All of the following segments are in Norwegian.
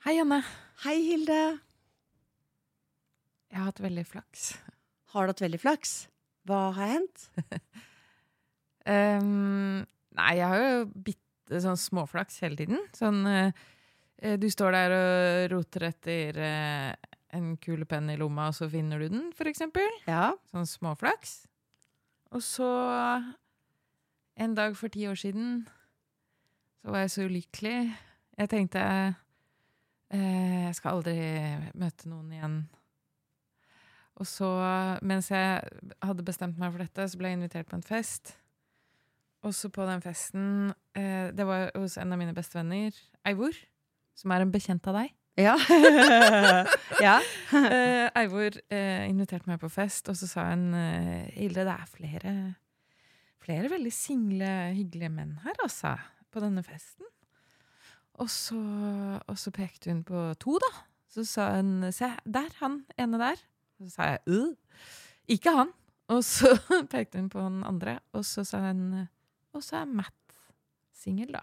Hei, Anne. Hei, Hilde. Jeg har hatt veldig flaks. Har du hatt veldig flaks? Hva har hendt? Um, nei, jeg har jo bitte sånn småflaks hele tiden. Sånn uh, Du står der og roter etter uh, en kulepenn i lomma, og så finner du den, for eksempel. Ja. Sånn småflaks. Og så En dag for ti år siden så var jeg så ulykkelig. Jeg tenkte jeg skal aldri møte noen igjen. Og så, mens jeg hadde bestemt meg for dette, så ble jeg invitert på en fest. Og så på den festen eh, Det var hos en av mine bestevenner, Eivor, som er en bekjent av deg. Ja. ja. Eh, Eivor eh, inviterte meg på fest, og så sa hun eh, Hilde, det er flere, flere veldig single, hyggelige menn her, altså, på denne festen. Og så, og så pekte hun på to, da. Så sa hun se, der, han ene der. Så sa jeg øh, ikke han. Og så pekte hun på den andre, og så sa hun og så er Matt singel, da.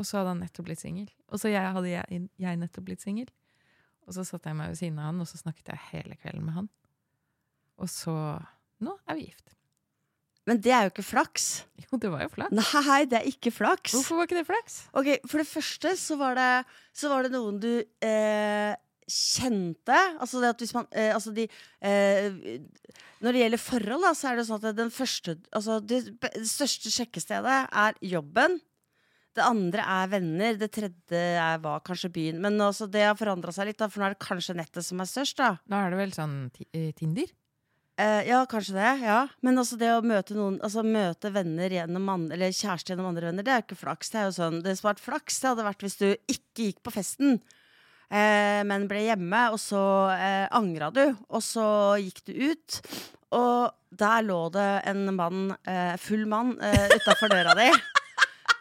Og så hadde han nettopp blitt singel. Og så jeg, hadde jeg, jeg nettopp blitt singel. Og så satte jeg meg ved siden av han, og så snakket jeg hele kvelden med han. Og så Nå er vi gift. Men det er jo ikke flaks. Jo, det var jo flaks. Nei, det er ikke flaks. Hvorfor var ikke det flaks? Ok, For det første så var det, så var det noen du eh, kjente. Altså det at hvis man eh, Altså de eh, Når det gjelder forhold, da, så er det sånn at den første Altså det, det største sjekkestedet er jobben. Det andre er venner. Det tredje er, var kanskje byen. Men altså, det har forandra seg litt, da, for nå er det kanskje nettet som er størst. da Da er det vel sånn eh, Tinder? Eh, ja, kanskje det. ja Men altså det å møte noen Altså møte venner gjennom andre, Eller kjæreste gjennom andre venner, det er jo ikke flaks. Det er jo sånn Det som hadde flaks, det hadde vært hvis du ikke gikk på festen. Eh, men ble hjemme, og så eh, angra du, og så gikk du ut. Og der lå det en mann, eh, full mann, eh, utafor døra di.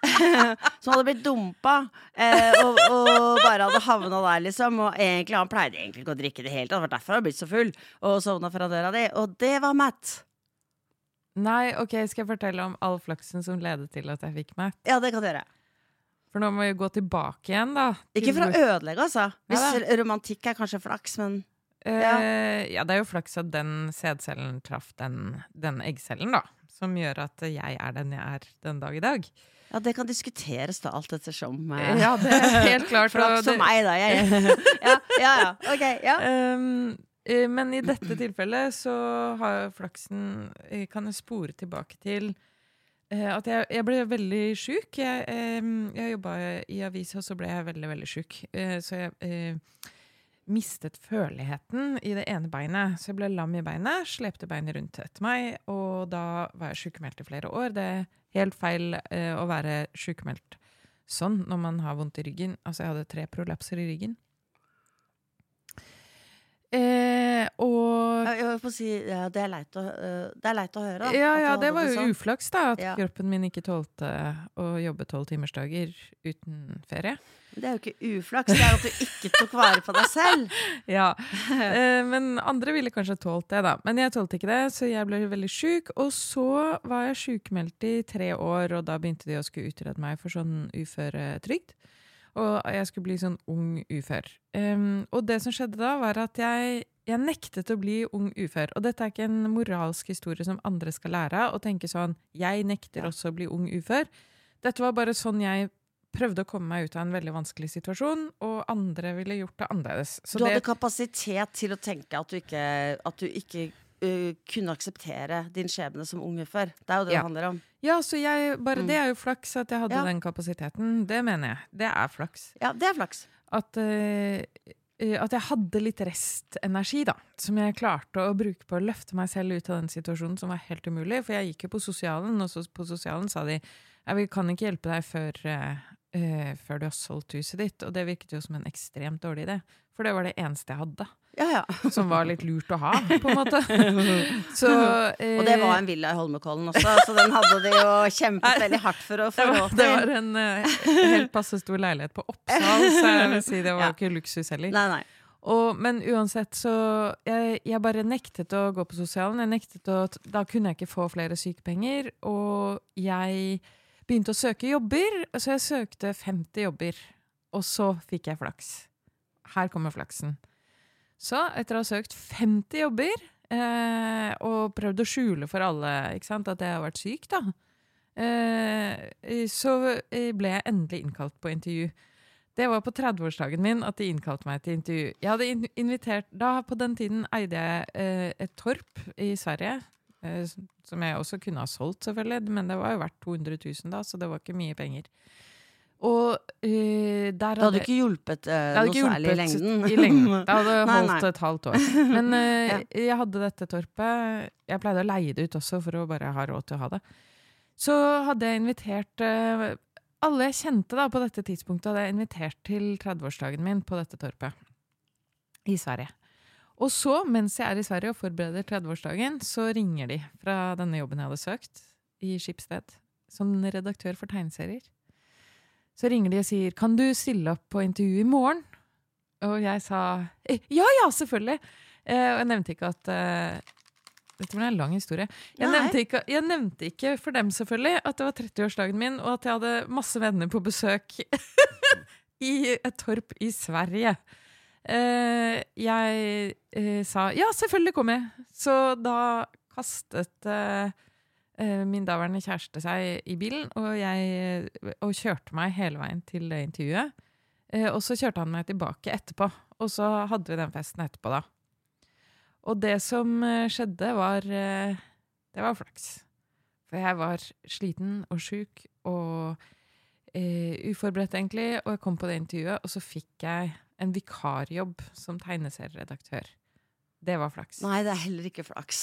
som hadde blitt dumpa, eh, og, og bare hadde havna der, liksom. Og egentlig, han pleide egentlig ikke å drikke det hele tatt, det var derfor han hadde blitt så full. Og sovna foran døra di. Og det var Matt. Nei, ok, skal jeg fortelle om all flaksen som ledet til at jeg fikk Matt? Ja, det kan du gjøre. For nå må vi gå tilbake igjen, da. til Ikke for å ødelegge, altså. Hvis Ja romantikk er kanskje flaks, men Eh, ja, det er jo flaks at den sædcellen traff den, den eggcellen, da. Som gjør at jeg er den jeg er den dag i dag. Ja, det kan diskuteres da, alt ettersom. eh, Ja, det er helt klart. og Flaks for meg, da. Jeg. ja, ja, ja. Ok, ja. Um, men i dette tilfellet så har flaksen eh, Kan jeg spore tilbake til eh, at jeg, jeg ble veldig sjuk. Jeg, um, jeg jobba i avis, og så ble jeg veldig, veldig sjuk. Så jeg mistet føleligheten i det ene beinet. Så jeg ble lam i beinet, slepte beinet rundt etter meg, og da var jeg sykemeldt i flere år. Det er helt feil eh, å være sykemeldt sånn når man har vondt i ryggen. Altså, jeg hadde tre prolapser i ryggen. Eh, og Jeg jeg får si, ja, det, er leit å, øh, det er leit å høre. da, Ja, ja, det var jo sånn. uflaks, da. At Ja. kroppen min ikke tålte å jobbe tolvtimersdager uten ferie. Det er jo ikke uflaks, det er at du ikke tok vare på deg selv. Ja, eh, Men andre ville kanskje tålt det, da. Men jeg tålte ikke det, så jeg ble veldig sjuk. Og så var jeg sjukmeldt i tre år, og da begynte de å skulle utrede meg for sånn uføretrygd. Og jeg skulle bli sånn ung ufør. Um, og det som skjedde da, var at jeg, jeg nektet å bli ung ufør. Og dette er ikke en moralsk historie som andre skal lære av, og tenke sånn Jeg nekter også å bli ung ufør. Dette var bare sånn jeg prøvde å komme meg ut av en veldig vanskelig situasjon, og andre ville gjort det annerledes. Så Du hadde det, kapasitet til å tenke at du ikke, at du ikke uh, kunne akseptere din skjebne som ung ufør. Det er jo det Ja. det handler om. ja, så jeg, bare Mm. det er jo flaks at jeg hadde Ja. den kapasiteten. Det mener jeg. Det er flaks. Ja, det er flaks. At, eh, at jeg hadde litt restenergi, da. Som jeg klarte å bruke på å løfte meg selv ut av den situasjonen som var helt umulig. For jeg gikk jo på sosialen, og så på sosialen sa de jeg vi kan ikke hjelpe deg før, eh, før du har solgt huset ditt. Og det virket jo som en ekstremt dårlig idé. For det var det eneste jeg hadde. Ja, ja. Som var litt lurt å ha, på en måte. Så, eh, Og det var en villa i Holmenkollen også, så den hadde de jo kjempet veldig hardt for å få det var, det var en uh, helt passe stor leilighet på Oppsal, så jeg vil si det var Ja. ikke luksus heller. Nei, nei. Og, men uansett så jeg, jeg bare nektet å gå på sosialen. Jeg nektet å, da kunne jeg ikke få flere sykepenger. Og jeg begynte å søke jobber. Så jeg søkte 50 jobber. Og så fikk jeg flaks. Her kommer flaksen. Så etter å ha søkt 50 jobber eh, og prøvd å skjule for alle sant, at jeg har vært syk, da, eh, så ble jeg endelig innkalt på intervju. Det var på 30-årsdagen min at de innkalte meg til intervju. Jeg hadde invitert, da På den tiden eide jeg eh, et torp i Sverige. Eh, som jeg også kunne ha solgt, selvfølgelig, men det var jo verdt 200 000 da, så det var ikke mye penger. Og uh, der Det hadde ikke hjulpet uh, hadde noe ikke særlig i lengden. I lengden. Det hadde holdt nei. et halvt år. Men uh, Ja. jeg hadde dette torpet. Jeg pleide å leie det ut også for å bare ha råd til å ha det. Så hadde jeg invitert alle jeg kjente da på dette tidspunktet, hadde jeg invitert til 30-årsdagen min på dette torpet i Sverige. Og så, mens jeg er i Sverige og forbereder 30-årsdagen, så ringer de fra denne jobben jeg hadde søkt i Skipsted, som redaktør for tegneserier. Så ringer de og sier 'Kan du stille opp på intervju i morgen?' Og jeg sa «Eh, 'Ja, ja, selvfølgelig'. Eh, og jeg nevnte ikke at eh, Dette blir en lang historie. Jeg nevnte, ikke, jeg nevnte ikke for dem selvfølgelig at det var 30-årsdagen min, og at jeg hadde masse venner på besøk i et torp i Sverige. Eh, jeg eh, sa 'ja, selvfølgelig kom jeg'. Så da kastet eh, eh, min daværende kjæreste seg i bilen, og, jeg, og kjørte meg hele veien til det intervjuet. Eh, og så kjørte han meg tilbake etterpå, og så hadde vi den festen etterpå, da. Og det som eh, skjedde, var Det var flaks. For jeg var sliten og sjuk og uforberedt, egentlig. Og jeg kom på det intervjuet, og så fikk jeg en vikarjobb som tegneserieredaktør. Det var flaks. Nei, det er heller ikke flaks.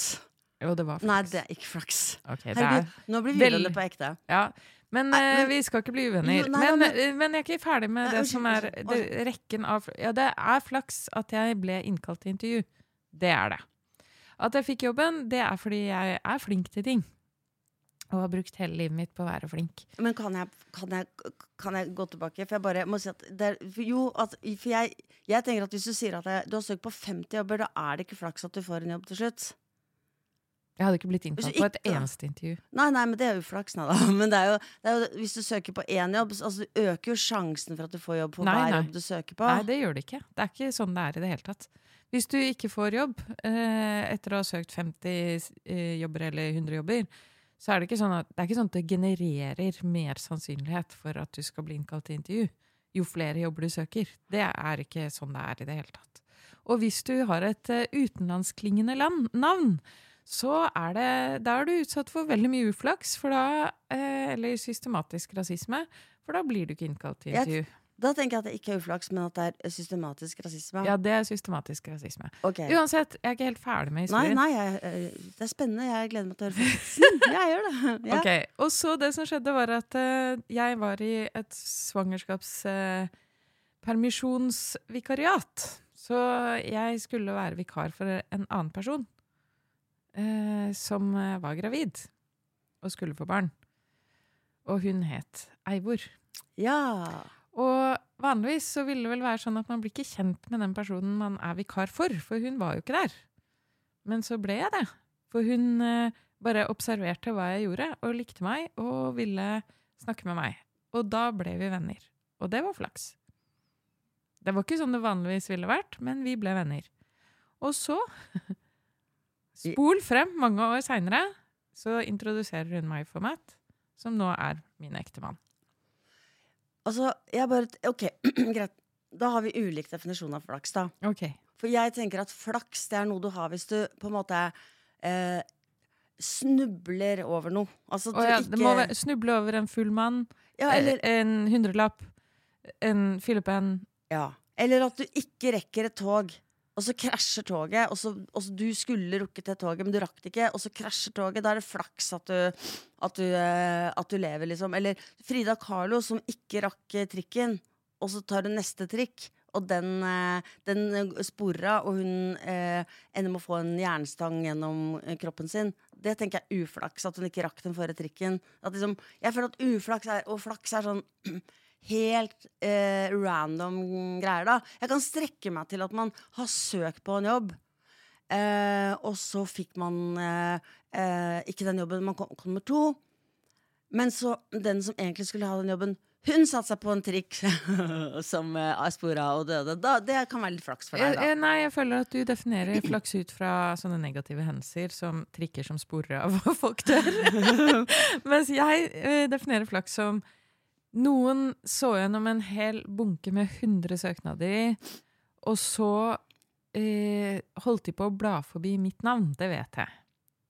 Jo, det var flaks. Nei, det er ikke flaks. Ok, det Herregud, er, nå blir vi uvenner på ekte. ja. Men, Nei, eh, men- vi skal ikke bli uvenner. Nei, men, men- eh, men jeg er ikke ferdig med Nei, det som er det, rekken av Ja, det er flaks at jeg ble innkalt til intervju. Det er det. At jeg fikk jobben, det er fordi jeg er flink til ting. Og har brukt hele livet mitt på å være flink. Men kan jeg, kan jeg, kan jeg gå tilbake? For jeg bare må si at det er, Jo, at, for jeg, jeg tenker at hvis du sier at jeg, du har søkt på 50 jobber, da er det ikke flaks at du får en jobb til slutt. Jeg hadde ikke blitt innkalt på et eneste intervju. Nei, nei, men det er jo flaks, nei da. Men det er jo, det er jo hvis du søker på én jobb, så- altså du øker jo sjansen for at du får jobb på Nei, hver nei. jobb du søker på. Nei, det gjør det ikke. Det er ikke sånn det er i det hele tatt. Hvis du ikke får jobb eh, etter å ha søkt 50 eh, jobber eller 100 jobber, så er det ikke sånn at det sånn at det genererer mer sannsynlighet for at du skal bli innkalt til intervju. Jo flere jobber du søker. Det er ikke sånn det er i det hele tatt. Og hvis du har et eh, utenlandsklingende land, navn, så er det, da er du utsatt for veldig mye uflaks, for da, eh, eller systematisk rasisme, for da blir du ikke innkalt til Jeg- intervju. Da tenker jeg at det ikke er uflaks, men at det er systematisk rasisme. Ja, det er systematisk rasisme. Ok. Uansett, jeg er ikke helt ferdig med Nei, historien. nei, jeg, eh, det er spennende. Jeg gleder meg til å høre fortsettelsen. Jeg gjør det. Ja. Ok, Og så det som skjedde, var at uh, jeg var i et svangerskapspermisjonsvikariat. så jeg skulle være vikar for en annen person uh, som eh, var gravid og skulle få barn. Og hun het Eivor. ja. Og vanligvis så ville det vel være sånn at man blir ikke kjent med den personen man er vikar for, for hun var jo ikke der. Men så ble jeg det. For hun eh, bare observerte hva jeg gjorde, og likte meg og ville snakke med meg. Og da ble vi venner. Og det var flaks. Det var ikke sånn det vanligvis ville vært, men vi ble venner. Og så, spol frem mange år seinere, så introduserer hun meg for Matt, som nå er min ektemann. Altså, jeg bare Ok, greit. Da har vi ulik definisjon av flaks, da. Okay. For jeg tenker at flaks det er noe du har hvis du på en måte eh, snubler over noe. Altså du ja, ikke det må være, snuble over en full mann, ja, eller, eh, en hundrelapp, en fillepenn. ja. eller at du ikke rekker et tog, og så krasjer toget. Og så, og så Du skulle rukket det toget, men du rakk det ikke, og så krasjer toget. Da er det flaks at du, at du, eh, at du lever, liksom. Eller Frida Carlo som ikke rakk eh, trikken, og så tar hun neste trikk. Og den, eh, den sporer av, og hun eh, ender med å få en jernstang gjennom kroppen sin. Det tenker jeg er uflaks, at hun ikke rakk den forrige trikken. At liksom, jeg føler at uflaks er, og flaks er sånn helt eh, random greier, da. Jeg kan strekke meg til at man har søkt på en jobb, eh, og så fikk man eh, eh, ikke den jobben, man kom, nummer to. Men så den som egentlig skulle ha den jobben, Hun satte seg på en trikk som uh, spora og døde. Da, det kan være litt flaks for deg, da. Jeg, nei, jeg føler at du definerer flaks ut fra sånne negative hendelser som trikker som sporer av hva folk dør. Mens jeg eh, definerer flaks som noen så gjennom en hel bunke med 100 søknader, og så eh, holdt de på å bla forbi mitt navn. Det vet jeg.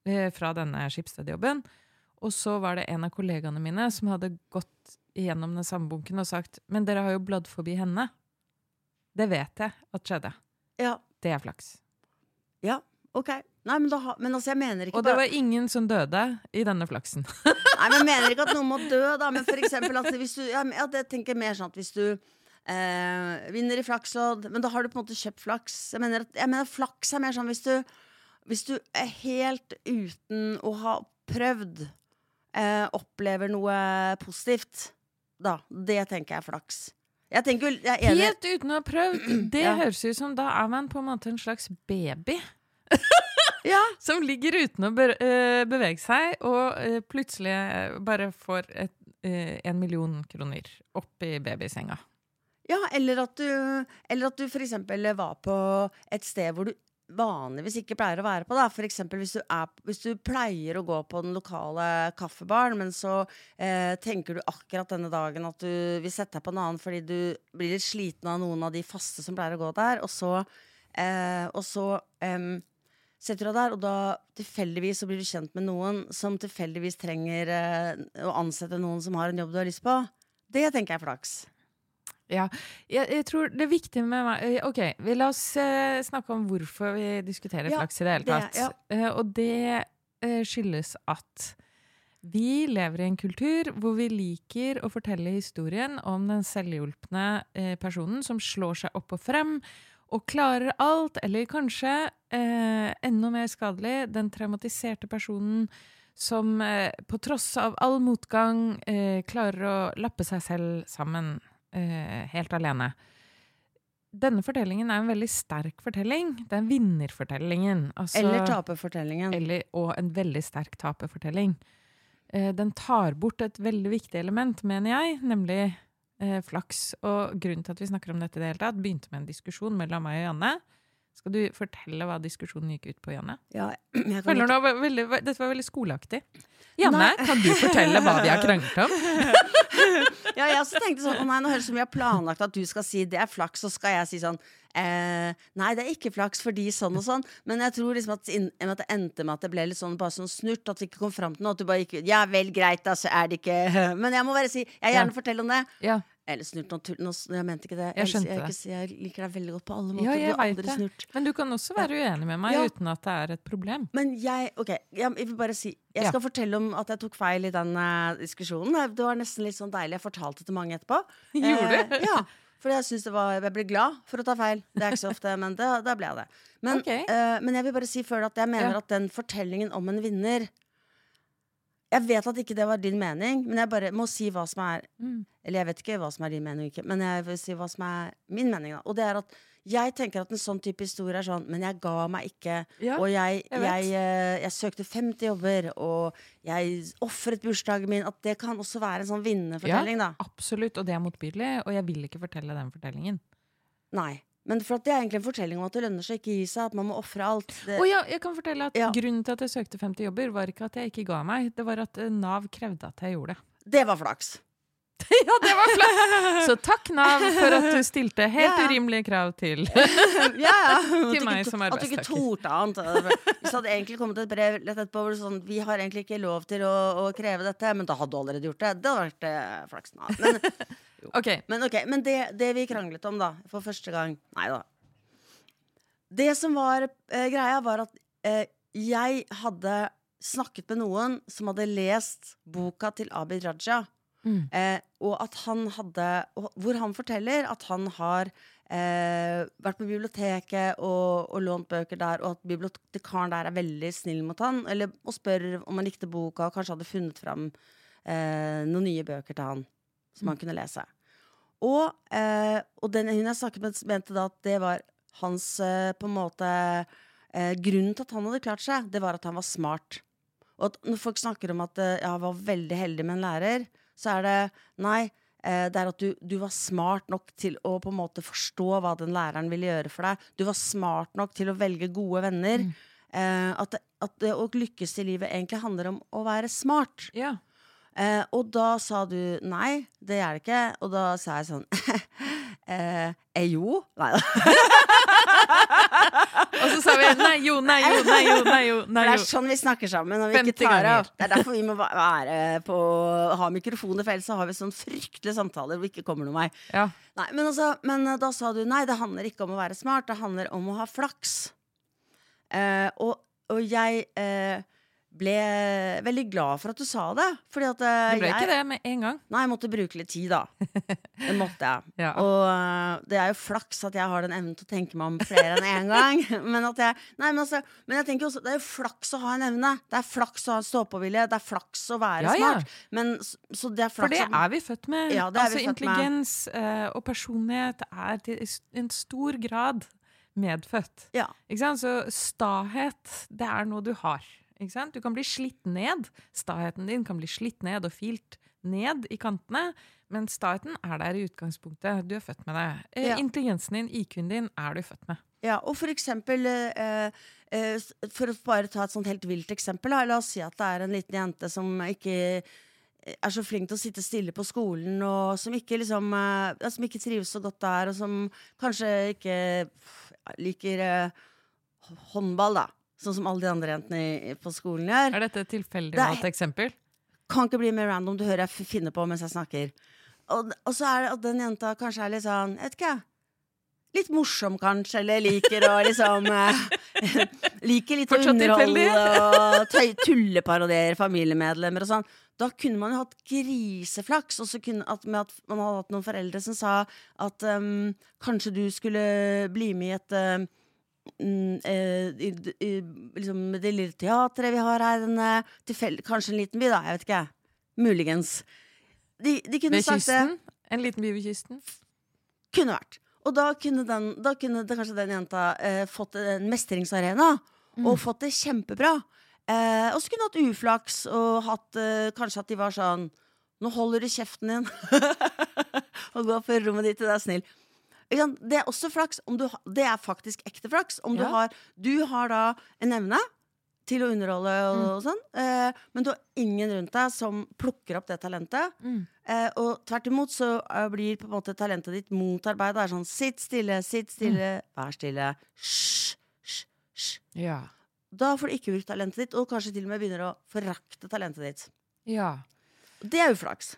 Eh, fra denne Skipsted-jobben. Og så var det en av kollegaene mine som hadde gått gjennom den samme bunken og sagt Men dere har jo bladd forbi henne. Det vet jeg at skjedde. Ja, Det er flaks. ja, ok. Nei, men, da, men altså, jeg mener ikke Og det var ingen som døde i denne flaksen. Nei, men jeg mener ikke at noen må dø, da. Men for eksempel at hvis du ja, Jeg tenker mer sånn at hvis du eh, vinner i flakslodd, men da har du på en måte kjøpt flaks. Jeg mener, at, jeg mener flaks er mer sånn hvis du, hvis du er helt uten å ha prøvd, eh, opplever noe positivt, da. Det tenker jeg er flaks. Tenker, er. Helt uten å ha prøvd. Det Ja. høres ut som da er man på en måte en slags baby. Ja. Som ligger uten å eh, bevege seg, og eh, plutselig eh, bare får et, eh, en million kroner opp i babysenga. Ja, eller at du, eller at du eksempel var på et sted hvor du vanligvis ikke pleier å være på. Da. For hvis du, er, hvis du pleier å gå på den lokale kaffebaren, men så eh, tenker du akkurat denne dagen at du vil sette deg på en annen fordi du blir litt sliten av noen av de faste som pleier å gå der, og så, eh, og så em, setter du deg der, og da tilfeldigvis så blir du kjent med noen som tilfeldigvis trenger eh, å ansette noen som har en jobb du har lyst på. Det tenker jeg er flaks. Ja, jeg, jeg tror det er viktig med meg eh, Ok, vi la oss eh, snakke om hvorfor vi diskuterer Ja, flaks i det hele det- tatt. ja. Eh, og det eh, skyldes at vi lever i en kultur hvor vi liker å fortelle historien om den selvhjulpne eh, personen som slår seg opp og frem og klarer alt, eller kanskje eh, enda mer skadelig, den traumatiserte personen som eh, på tross av all motgang eh, klarer å lappe seg selv sammen eh, helt alene. Denne fortellingen er en veldig sterk fortelling. Det er vinnerfortellingen. Altså, Eller taperfortellingen. og en veldig sterk taperfortelling. Eh, den tar bort et veldig viktig element, mener jeg, nemlig flaks. Og grunnen til at vi snakker om dette i det hele tatt, begynte med en diskusjon mellom meg og Janne. Skal du fortelle hva diskusjonen gikk ut på, Janne? Ja, jeg kan Føler ikke- var veldig, dette var veldig skoleaktig. Janne, kan du fortelle hva vi har kranglet om? ja, jeg også tenkte sånn nei, nå høres det ut som vi har planlagt at du skal si det er flaks, så skal jeg si sånn eh, Nei, det er ikke flaks fordi sånn og sånn. Men jeg tror liksom at, at det endte med at det ble litt sånn bare sånn snurt. At det ikke kom fram til noe. At du bare gikk Ja vel, greit, da, så er det ikke Men jeg må bare si Jeg vil gjerne Ja. fortelle om det. Ja, Eller snurt. Nå, jeg mente ikke det. Jeg jeg, jeg, jeg liker deg veldig godt på alle Ja, måter. jeg du er vet det. snurt. Men du kan også være uenig med meg Ja. uten at det er et problem. Men jeg Ok, jeg, jeg vil bare si Jeg Ja. skal fortelle om at jeg tok feil i den eh, diskusjonen. Det var nesten litt sånn deilig. Jeg fortalte til mange etterpå. Gjorde du? Eh, ja. For jeg det var Jeg ble glad for å ta feil. Det er ikke så ofte, men da ble jeg det. Men, okay. uh, men jeg vil bare si før at jeg mener Ja. at den fortellingen om en vinner Jeg vet at ikke det var din mening, men jeg bare må si hva som er Mm. Eller jeg vet ikke hva som er din mening, ikke, men jeg vil si hva som er min mening. Da. Og det er at jeg tenker at en sånn type historie er sånn Men jeg ga meg ikke. Ja, og jeg, jeg jeg, eh, jeg søkte 50 jobber, og jeg ofret bursdagen min. At det kan også være en sånn vinnerfortelling, da. Absolutt, og det er motbydelig, og jeg vil ikke fortelle den fortellingen. Nei. Men for at det er egentlig en fortelling om at det lønner seg ikke å gi seg, at man må ofre alt. Det, Og ja, jeg kan fortelle at Ja. Grunnen til at jeg søkte 50 jobber, var ikke at jeg ikke ga meg, det var at eh, Nav krevde at jeg gjorde det. det var flaks. ja, det var flaks! Så takk, Nav, for at du stilte helt Ja. urimelige krav til ja, ja. At meg som arbeidstaker. at du ikke torde annet. Hvis det hadde egentlig kommet et brev lett etterpå hvor det sånn Vi har egentlig ikke lov til å, å kreve dette, men da hadde du allerede gjort det. Det hadde vært eh, flaks. Nav. Men, Ok, Men okay, men det, det vi kranglet om da, for første gang Nei da. Det som var eh, greia, var at eh, jeg hadde snakket med noen som hadde lest boka til Abid Raja. Mm. Eh, og at han hadde Hvor han forteller at han har eh, vært på biblioteket og, og lånt bøker der, og at bibliotekaren der er veldig snill mot han, eller, og spør om han likte boka, og kanskje hadde funnet fram eh, noen nye bøker til han som han kunne lese. Og, eh, og den hun jeg snakket med, mente da at det var hans eh, på en måte eh, Grunnen til at han hadde klart seg, det var at han var smart. Og at når folk snakker om at eh, ja, han var veldig heldig med en lærer, så er det Nei, Eh, det er at du, du var smart nok til å på en måte forstå hva den læreren ville gjøre for deg. Du var smart nok til å velge gode venner. Mm. at, at det å lykkes i livet egentlig handler om å være smart. Ja. Eh, og da sa du nei, det er det ikke. Og da sa jeg sånn eh, eh, jo. Nei da. Og så sa vi nei jo, nei jo, nei jo, nei jo. nei, jo. det er sånn vi snakker sammen. Når vi ikke tar av. Det er derfor vi må være på ha mikrofoner, for ellers har vi sånn fryktelige samtaler hvor det ikke kommer noen vei. Ja. Nei, men, altså, men eh, da sa du nei, det handler ikke om å være smart, det handler om å ha flaks. Eh, og, og jeg eh, ble veldig glad for at du sa det. Fordi at eh, Det ble jeg, ikke det med en gang. Nei, jeg måtte bruke litt tid, da. Det måtte jeg. Ja. Og øh, det er jo flaks at jeg har den evnen til å tenke meg om flere enn én gang. Men, at jeg, nei, men, altså, men jeg tenker også det er jo flaks å ha en evne. Det er flaks å ha en stå-på-vilje. Det er flaks å være Ja, ja. smart. Men, så det er For det er vi født med. Ja, det er altså vi født. Intelligens med. og personlighet er til en stor grad medfødt. ja. Så stahet, det er noe du har. Du kan bli slitt ned. Staheten din kan bli slitt ned og filt ned i kantene. Men staheten er der i utgangspunktet. Du er født med det. Eh, Ja. Intelligensen din, IQ-en din, er du født med. Ja, og for eksempel eh, eh, For å bare ta et sånt helt vilt eksempel. La oss si at det er en liten jente som ikke er så flink til å sitte stille på skolen, og som ikke, liksom, eh, som ikke trives så godt der, og som kanskje ikke liker håndball, da. Sånn som alle de andre jentene på skolen gjør. Er dette et tilfeldig Det valgt eksempel? Kan ikke bli mer random. Du hører jeg finner på mens jeg snakker. Og, og så er det at den jenta kanskje er litt sånn, jeg vet ikke Litt morsom, kanskje, eller liker å liksom eh, Liker litt å underholde og tøy- tulleparodiere familiemedlemmer og sånn. Da kunne man jo hatt griseflaks, og så kunne at, med at man hadde hatt noen foreldre som sa at um, kanskje du skulle bli med i et um, mm, eh, i, i, liksom det lille teatret vi har her, en, eh, tilfell- kanskje en liten by, da. Jeg vet ikke. Muligens. De, de kunne Ved sagt det. kysten? En liten by ved kysten? Kunne vært. Og da kunne, den, da kunne det, kanskje den jenta eh, fått en mestringsarena, og fått det kjempebra. Eh, og så kunne hatt uflaks, og hatt, eh, kanskje at de var sånn Nå holder du kjeften din, og går på rommet ditt, og er snill. Det er også flaks. Om du, det er faktisk ekte flaks. Om du, Ja. har, du har da en evne til å underholde og, og sånn, eh, men du har ingen rundt deg som plukker opp det talentet. Mm. Eh, og tvert imot så eh, blir på en måte talentet ditt motarbeidet, Det er sånn sitt stille, sitt stille, vær stille. Hysj, hysj, hysj. Ja. Da får du ikke brukt talentet ditt, og kanskje til og med begynner å forakte talentet ditt. ja. Det er uflaks.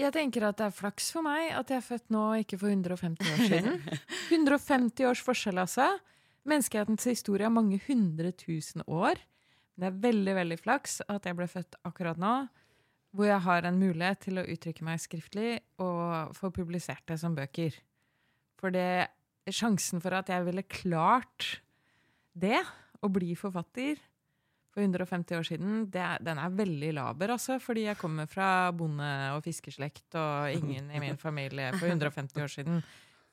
Jeg tenker at det er flaks for meg at jeg er født nå, ikke for 150 år siden. 150 års forskjell, altså. Menneskehetens historie er mange hundre tusen år. Det er veldig, veldig flaks at jeg ble født akkurat nå, hvor jeg har en mulighet til å uttrykke meg skriftlig og få publisert det som bøker. For det, sjansen for at jeg ville klart det, å bli forfatter, for 150 år siden, det den er veldig laber, altså. Fordi jeg kommer fra bonde- og fiskeslekt, og ingen i min familie for 150 år siden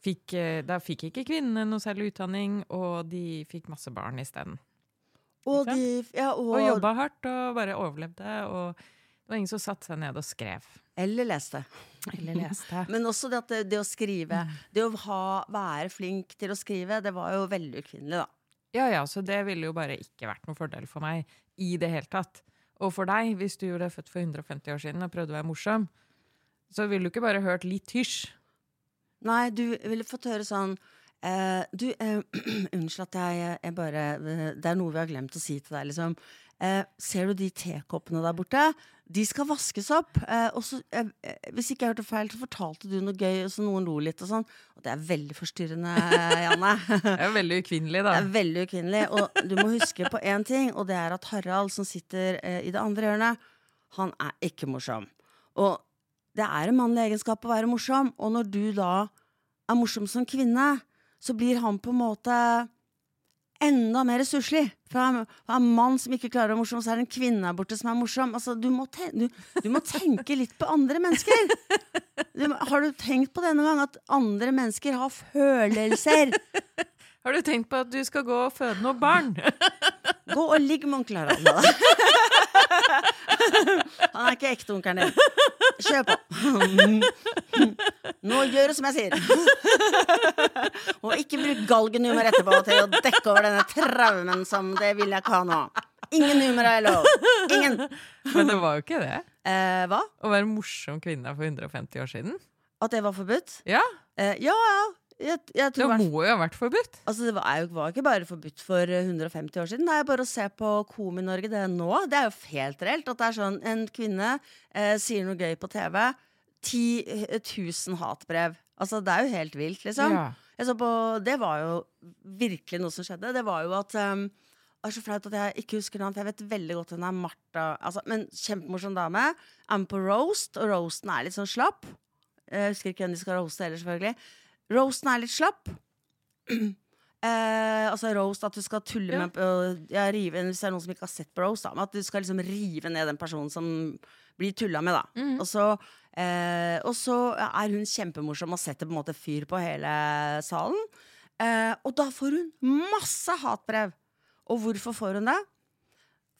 fikk eh, Da fikk ikke kvinnene noe særlig utdanning, og de fikk masse barn isteden. Og, de, ja, og, Og jobba hardt og bare overlevde. Og det var ingen som satte seg ned og skrev. Eller leste. Eller leste. Men også det, at det, det å skrive. Det å ha, være flink til å skrive, det var jo veldig ukvinnelig, da. Ja, ja, så det ville jo bare ikke vært noen fordel for meg i det hele tatt. Og for deg, hvis du ble født for 150 år siden og prøvde å være morsom, så ville du ikke bare hørt litt hysj. Nei, du ville fått høre sånn eh, Du, eh, unnskyld at jeg, jeg bare eh, Det er noe vi har glemt å si til deg, liksom. Eh, ser du de tekoppene der borte? De skal vaskes opp. Eh, og så, eh, eh, hvis ikke jeg hørte feil, så fortalte du noe gøy, så noen lo litt og sånn. Og det er veldig forstyrrende, Janne. Det er veldig ukvinnelig, da. Det er veldig ukvinnelig. Og du må huske på én ting, og det er at Harald, som sitter eh, i det andre hjørnet, han er ikke morsom. Og det er en mannlig egenskap å være morsom, og når du da er morsom som kvinne, så blir han på en måte enda mer han er en mann som ikke klarer å være morsom, så er det en kvinne der borte som er morsom. Altså, du, må du, du må tenke litt på andre mennesker. Du, har du tenkt på det noen gang, at andre mennesker har følelser? Har du tenkt på at du skal gå og føde noen barn? Gå og ligg med onkel Harald. da. Han er ikke ekte onkelen din. Kjør på. Nå gjør du som jeg sier. Og ikke bruk galgenhumor etterpå til å dekke over denne traumen som det vil jeg ikke ha nå. Ingen humor er lov. Ingen. Men det var jo ikke det. Eh, hva? Å være morsom kvinne for 150 år siden. At det var forbudt? Ja, Eh, ja, ja. Jeg, jeg det må jo ha vært forbudt. Altså, det var, jo, var ikke bare forbudt for eh, 150 år siden. Det er bare å se på Komi-Norge det er nå. Det er jo helt reelt at det er sånn en kvinne eh, sier noe gøy på TV. 10 000 hatbrev. Altså, det er jo helt vilt, liksom. Ja. På, det var jo virkelig noe som skjedde. Det var jo at um, Det er så flaut at jeg ikke husker navnet, jeg vet veldig godt hun er Martha. Altså, men kjempemorsom dame. Er med på roast, og roasten er litt sånn slapp. Jeg husker ikke hvem de skal roaste heller, selvfølgelig. Roasten er litt slapp. Eh, altså roast, at du skal tulle Ja. med ja, rive, Hvis det er noen som ikke har sett på roast, da, at du skal liksom rive ned den personen som blir tulla med. da Mm. Og så eh, Og så er hun kjempemorsom og setter på en måte fyr på hele salen. Eh, og da får hun masse hatbrev. Og hvorfor får hun det?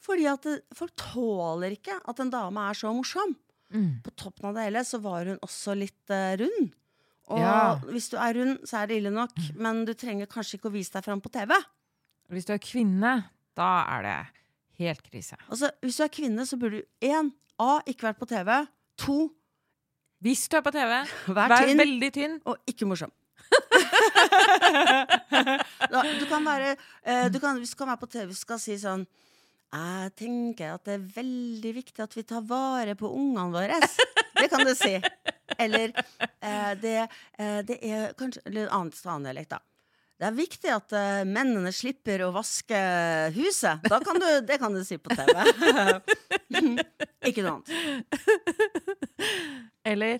Fordi at det, folk tåler ikke at en dame er så morsom. Mm. På toppen av det hele så var hun også litt uh, rund. Og Ja. hvis du er rund, så er det ille nok, men du trenger kanskje ikke å vise deg fram på TV. Hvis du er kvinne, da er det helt krise. Altså, Hvis du er kvinne, så burde du én A. ikke vært på TV. To. Hvis du er på TV, Vær vær tynn veldig tynn. og ikke morsom. da, du kan være eh, du kan, Hvis du kan være på TV skal si sånn Jeg tenker at det er veldig viktig at vi tar vare på ungene våre. Det kan du si. Eller eh, det, eh, det er kanskje Eller annet dialekt, da. Det er viktig at eh, mennene slipper å vaske huset. Da kan du, det kan du si på TV. ikke noe annet. Eller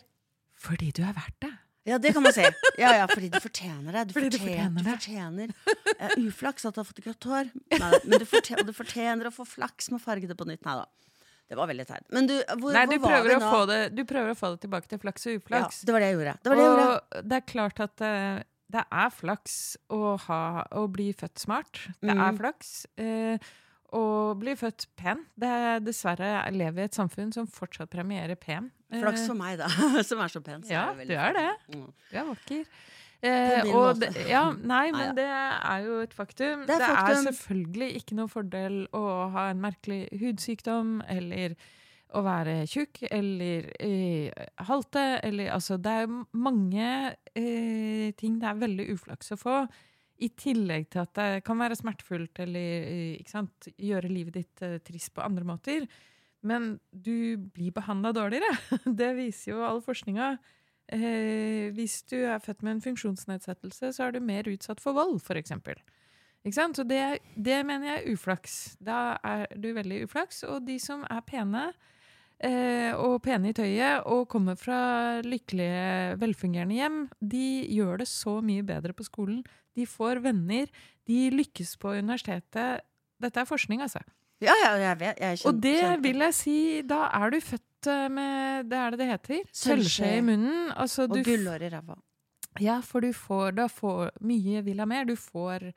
fordi du er verdt det. Ja, det kan man si. Ja, ja, fordi du fortjener det. Du Fordi du fortjener, fortjener du fortjener Uh, uflaks at du har fått grått hår. Nei, men du fortjener, du fortjener å få flaks med å farge det på nytt. Nei da. Det var veldig teit. Men du, hvor, Nei, hvor du var vi nå? få det, du prøver å få det tilbake til flaks og Ja, uflaks. det var det jeg gjorde. Det var det jeg gjorde. det er klart at uh, det er flaks å, ha, å bli født smart. Det er Mhm. flaks Uh, å bli født pen. Det er dessverre jeg lever i et samfunn som fortsatt premierer pen. Eh, Flaks for meg, da, som er så pen. så Ja, er du er det. Mm. Du er vakker. Eh, og det, ja, nei, men det er jo et faktum. Det er faktum. selvfølgelig ikke noen fordel å ha en merkelig hudsykdom eller å være tjukk eller eh, halte eller Altså, det er mange eh, ting det er veldig uflaks å få. I tillegg til at det kan være smertefullt eller eh, sant, gjøre livet ditt eh, trist på andre måter. Men du blir behandla dårligere. Det viser jo all forskninga. Eh, hvis du er født med en funksjonsnedsettelse, så er du mer utsatt for vold, f.eks. Ikke sant? Så det, det mener jeg er uflaks. Da er du veldig uflaks. Og de som er pene, eh, og pene i tøyet, og kommer fra lykkelige, velfungerende hjem, de gjør det så mye bedre på skolen. De får venner. De lykkes på universitetet. Dette er forskning, altså. Ja, ja, jeg vet. Jeg er Og det vil jeg si, da er du født eh, med Det er det det heter. Sølvskje. I munnen. Altså, Og gullår gullhår i ræva. ja, for du får da får mye vil ha mer. Du får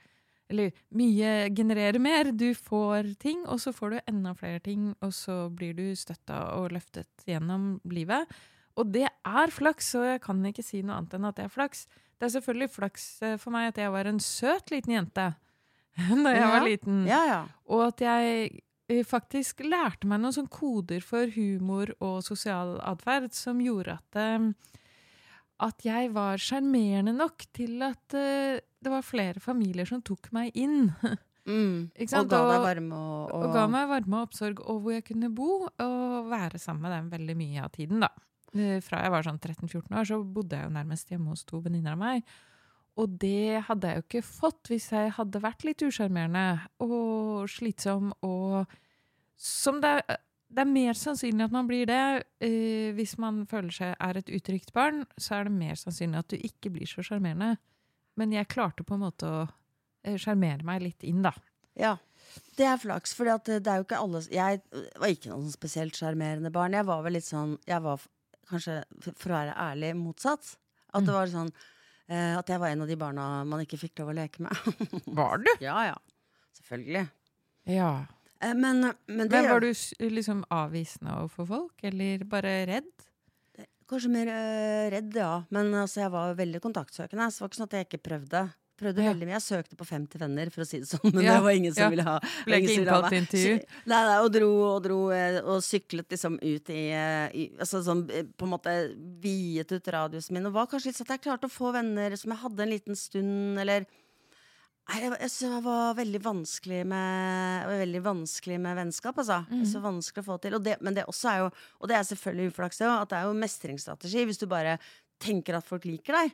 Eller mye genererer mer. Du får ting, og så får du enda flere ting, og så blir du støtta og løftet gjennom livet. Og det er flaks, og jeg kan ikke si noe annet enn at det er flaks. Det er selvfølgelig flaks eh, for meg at jeg var en søt liten jente da jeg Ja. var liten. Ja, ja. Og at jeg faktisk lærte meg noen sånne koder for humor og sosial atferd som gjorde at, eh, at jeg var sjarmerende nok til at eh, det var flere familier som tok meg inn. Mm. Og ga deg varme og, Og ga meg varme og oppsorg, og hvor jeg kunne bo og være sammen med dem veldig mye av tiden. da. Eh, Fra jeg var sånn 13-14 år, så bodde jeg jo nærmest hjemme hos to venninner av meg. Og det hadde jeg jo ikke fått hvis jeg hadde vært litt usjarmerende og slitsom og Som det er, det er mer sannsynlig at man blir det eh, hvis man føler seg er et utrygt barn. Så er det mer sannsynlig at du ikke blir så sjarmerende. Men jeg klarte på en måte å eh, sjarmere meg litt inn, da. Ja. Det er flaks, for det er jo ikke alle Jeg var ikke noe sånn spesielt sjarmerende barn. Jeg var vel litt sånn Jeg var kanskje, for å være ærlig, motsatt. At det Mm. var sånn eh, At jeg var en av de barna man ikke fikk lov å leke med. Var du? ja, ja. Selvfølgelig. Ja. Eh, Men, men det Men var du liksom avvisende overfor folk, eller bare redd? Kanskje mer øh, redd, ja. Men altså, jeg var veldig kontaktsøkende. Så det var ikke sånn at jeg ikke prøvde. Prøvde Ja. veldig mye. Jeg søkte på 50 venner, for å si det sånn. Men Ja, det var ingen som ja. ville ha Ble ikke innkalt til intervju? Nei, nei, og dro og dro eh, og syklet liksom ut i, eh, i Altså sånn eh, på en måte viet ut radiusen min. Og var kanskje litt sånn at jeg klarte å få venner som jeg hadde en liten stund, eller Nei, jeg, jeg det var veldig vanskelig med Veldig vanskelig med vennskap, altså. Mm. Så vanskelig å få til. Og det, men det også er jo Og det er selvfølgelig uflaks, at det er jo mestringsstrategi hvis du bare tenker at folk liker deg.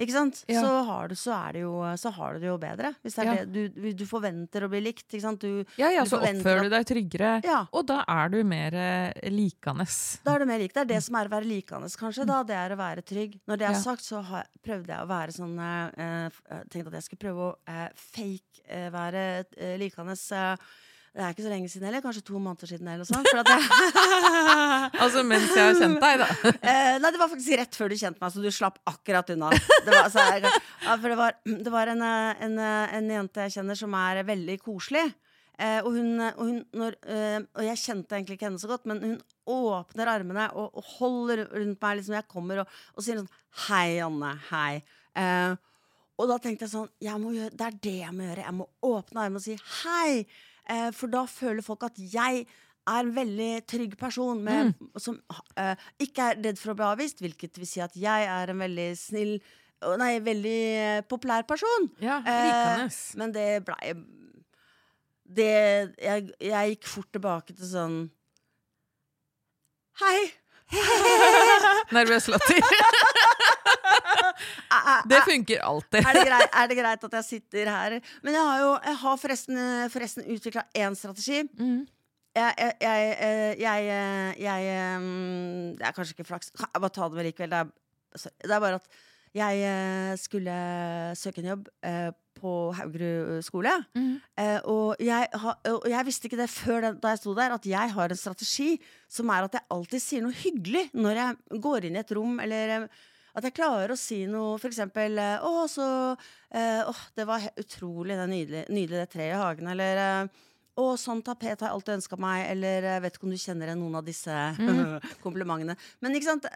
Ikke sant? Ja. Så, har du, så, det jo, så har du det jo bedre. Hvis det er det, du, du forventer å bli likt. Ikke sant? Du, Ja, ja, Du så oppfører du deg tryggere, ja, og da er du mer eh, likende. da er du mer lik. Det er det som er å være likende, kanskje. Da, det er å være trygg. Når det er sagt, så har, prøvde jeg å være sånn eh, eh, Tenkte at jeg skulle prøve å eh, fake eh, være eh, likende. eh, det er ikke så lenge siden heller. Kanskje to måneder siden eller sånt. For at jeg, altså mens jeg har kjent deg, da. Eh, nei, det var faktisk rett før du kjente meg, så du slapp akkurat unna. Det var, altså, jeg, ja, for det var, det var en, eh, en, eh, en jente jeg kjenner som er veldig koselig. Eh, og, hun, og, hun, når, eh, og jeg kjente egentlig ikke henne så godt, men hun åpner armene og, og holder rundt meg liksom jeg kommer, og, og sier sånn Hei, Anne. Hei. Eh, og da tenkte jeg sånn jeg må gjøre, Det er det jeg må gjøre. Jeg må åpne armene og si hei. Eh, for da føler folk at jeg er en veldig trygg person med, som eh, ikke er redd for å bli avvist, hvilket vil si at jeg er en veldig snill Nei, veldig eh, populær person. Ja, Eh, men det blei Det jeg, jeg gikk fort tilbake til sånn Hei! Nervøs latter. Det funker alltid. er, det greit, er det greit at jeg sitter her? Men jeg har jo jeg har forresten, forresten utvikla én strategi. Mm. Jeg, jeg, jeg, eh, eh, eh, Det er kanskje ikke flaks. Jeg bare ta det med likevel? Det er, sorry. det er bare at jeg skulle søke en jobb på Haugerud skole. Mm. Og, ha, og jeg visste ikke det før den, da jeg sto der, at jeg har en strategi som er at jeg alltid sier noe hyggelig når jeg går inn i et rom, eller at jeg klarer å si noe, for eksempel eh, Å, så eh, Åh, det var utrolig det nydelig, nydelig det treet i hagen, eller eh, å, sånn tapet har jeg alltid ønska meg, eller jeg vet ikke om du kjenner igjen noen av disse komplimentene. Men ikke sant,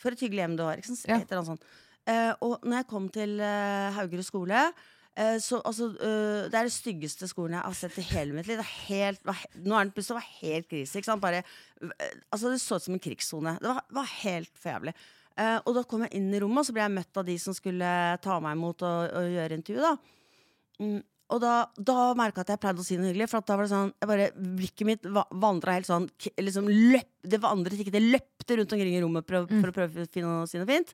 for et hyggelig hjem du har. Ikke sant? Et eller annet sånt. Eh, og når jeg kom til eh, Haugerud skole eh, så, altså, uh, Det er den styggeste skolen jeg har sett i hele mitt liv. Helt, var, nå er den plutselig helt krise. Ikke sant? Bare, eh, altså, det så ut som en krigssone. Det var, var helt for jævlig. Eh, og da kom jeg inn i rommet, og så ble jeg møtt av de som skulle ta meg imot og, og gjøre intervju. da mm, og da, da merka jeg at jeg pleide å si noe hyggelig. For da var det sånn jeg bare, Blikket mitt va vandra helt sånn liksom løp, Det vandret ikke, det løpte rundt omkring i rommet for, å- for å prøve å finne noe, si noe fint.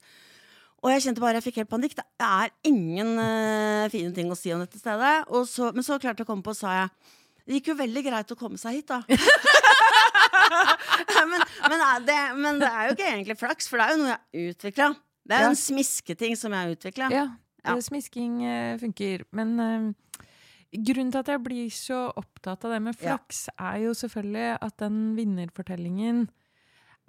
Og jeg kjente bare, jeg fikk helt panikk. Det er ingen uh, fine ting å si om dette stedet. Og så, men så klarte jeg å komme på, og sa jeg Det gikk jo veldig greit å komme seg hit, da. men, men, er det, men det er jo ikke egentlig flaks, for det er jo noe jeg har utvikla. Det er jo Ja. en smisketing som jeg har utvikla. Ja, Ja. eh, smisking uh, funker. Men uh, grunnen til at jeg blir så opptatt av det med Ja. flaks, er jo selvfølgelig at den vinnerfortellingen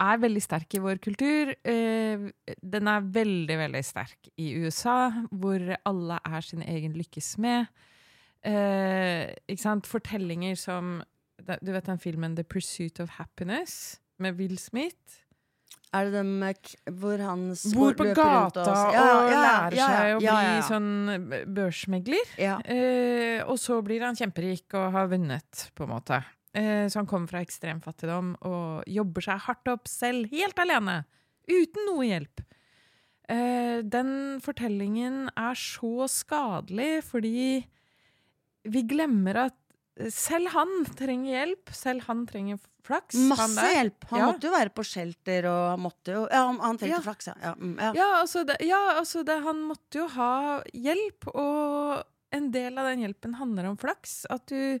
er veldig sterk i vår kultur. Uh, den er veldig, veldig sterk i USA, hvor alle er sin egen lykkes med. Eh? Fortellinger som Du vet den filmen 'The Pursuit of Happiness' med Will Smith? Er det den med hvor han Bor på gata og, og, Ja, ja, ja, lærer ja, seg å bli sånn børsmegler. Ja. Eh, og så blir han kjemperik og har vunnet, på en måte. Eh, så han kommer fra ekstrem fattigdom og jobber seg hardt opp selv, helt alene. Uten noe hjelp. Eh, den fortellingen er så skadelig fordi vi glemmer at selv han trenger hjelp. Selv han trenger flaks. han Masse der. hjelp. Han Ja. måtte jo være på shelter, og han måtte jo Ja, han, han trengte Ja. flaks, ja. ja, mm, ja. Ja, altså, det, altså det, han måtte jo ha hjelp, og en del av den hjelpen handler om flaks. At du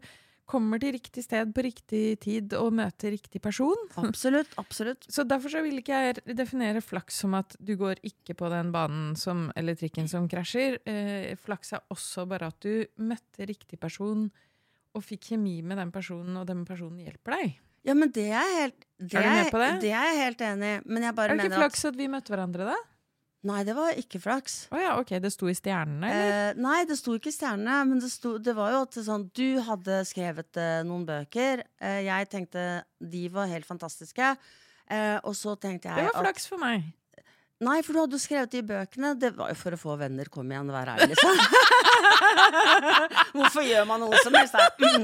kommer til riktig sted på riktig tid og møter riktig person. Absolutt. Absolutt. Så derfor så vil ikke jeg definere flaks som at du går ikke på den banen som, eller trikken som krasjer. Eh, flaks er også bare at du møtte riktig person og fikk kjemi med den personen, og den personen hjelper deg. Ja, men det er jeg helt det Er du med på det? Det er jeg helt enig i. Men jeg bare Er det mener ikke flaks at vi møtte hverandre da? Nei, det var ikke flaks. Å ja, ok, det sto i stjernene, eller? Eh, nei, det sto ikke i stjernene, men det, sto, det var jo at sånn Du hadde skrevet eh, noen bøker. Eh, jeg tenkte de var helt fantastiske. Eh, og så tenkte det jeg var at flaks for meg. Nei, for du hadde jo skrevet de bøkene. Det var jo for å få venner. Kom igjen, vær ærlig, liksom. Hvorfor gjør man noe som helst?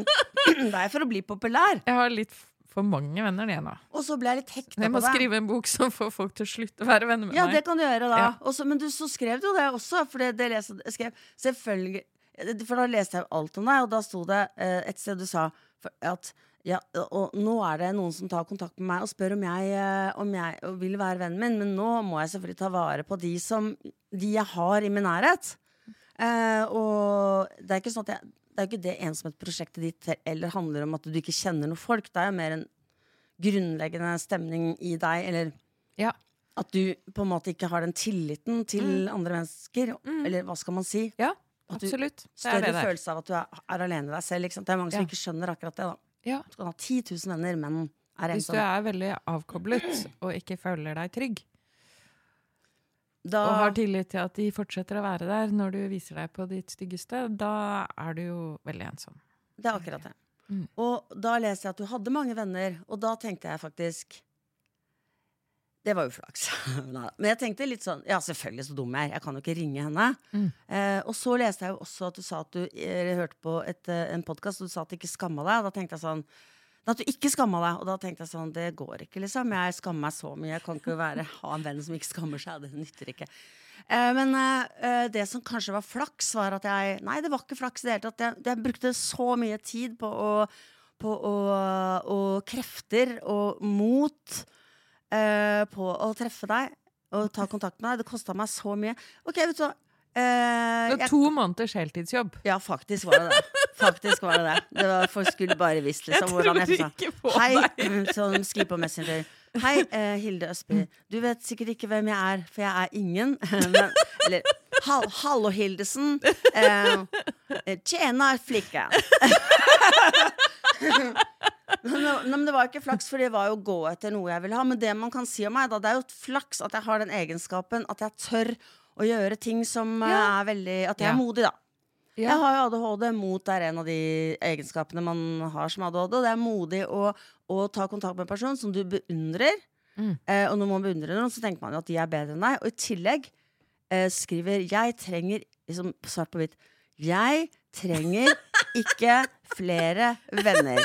Det er for å bli populær. Jeg har litt for mange venner, det nå. Og så ble jeg litt hekta Jeg må skrive en bok som får folk til å slutte å være venner med Ja, meg. det kan du gjøre da. Ja. Også, men du, så skrev du jo det også, for det, det leste, jeg skrev Selvfølgelig For da leste jeg alt om deg, og da sto det eh, et sted du sa at ja, og nå er det noen som tar kontakt med meg og spør om jeg, eh, om jeg vil være vennen min, men nå må jeg selvfølgelig ta vare på de som De jeg har i min nærhet. Eh, og det er ikke sånn at jeg det er ikke det ensomhetsprosjektet ditt eller handler om at du ikke kjenner noen folk. Det er jo mer en grunnleggende stemning i deg, eller Ja. at du på en måte ikke har den tilliten til andre mennesker. Mm. Eller hva skal man si? Ja, At du- absolutt. Det Større det følelse av at du er, er alene i deg selv. Det er mange som Ja. ikke skjønner akkurat det. da Ja. Du kan ha 10 000 venner, men er ensom. Hvis du er veldig avkoblet og ikke føler deg trygg, Da, og har tillit til at de fortsetter å være der når du viser deg på ditt styggeste, da er du jo veldig ensom. det er akkurat det. Mm. Og da leser jeg at du hadde mange venner, og da tenkte jeg faktisk Det var jo flaks. Men jeg tenkte litt sånn Ja, selvfølgelig, så dum jeg er. Jeg kan jo ikke ringe henne. Mm. Eh, og så leste jeg jo også at du sa at du eh, hørte på et, eh, en podkast, og du sa at du ikke skamma deg. Og da tenkte jeg sånn At du ikke skamma deg. Og da tenkte jeg sånn Det går ikke, liksom. Jeg skammer meg så mye. Jeg kan ikke være, ha en venn som ikke skammer seg. Det nytter ikke. Eh, men eh, det som kanskje var flaks, var at jeg Nei, det var ikke flaks i det hele tatt. Jeg, jeg brukte så mye tid på å på å, og krefter og mot eh, på å treffe deg og ta kontakt med deg. Det kosta meg så mye. Ok, vet du hva. Eh, Det var to måneders heltidsjobb. ja, faktisk var det det. Faktisk var det det. Det var Folk skulle bare visst liksom, hvordan jeg sa Hei, deg. sånn skriv på Messenger. Hei, eh, Hilde Østby. Du vet sikkert ikke hvem jeg er, for jeg er ingen. Men, eller hall, Hallo, Hildesen. Eh, tjena, flicka. nei, men det var ikke flaks, for det var jo å gå etter noe jeg ville ha. Men det man kan si om meg, da, det er jo et flaks at jeg har den egenskapen at jeg tør å gjøre ting som eh, Ja. er veldig At jeg Ja. er modig, da. Ja. Jeg har jo ADHD. Mot er en av de egenskapene man har som ADHD. Og det er modig å, å ta kontakt med en person som du beundrer. Mm. Eh, og når man beundrer noen, så tenker man jo at de er bedre enn deg. Og i tillegg eh, skriver 'Jeg trenger liksom svart på hvitt. Jeg trenger ikke flere venner.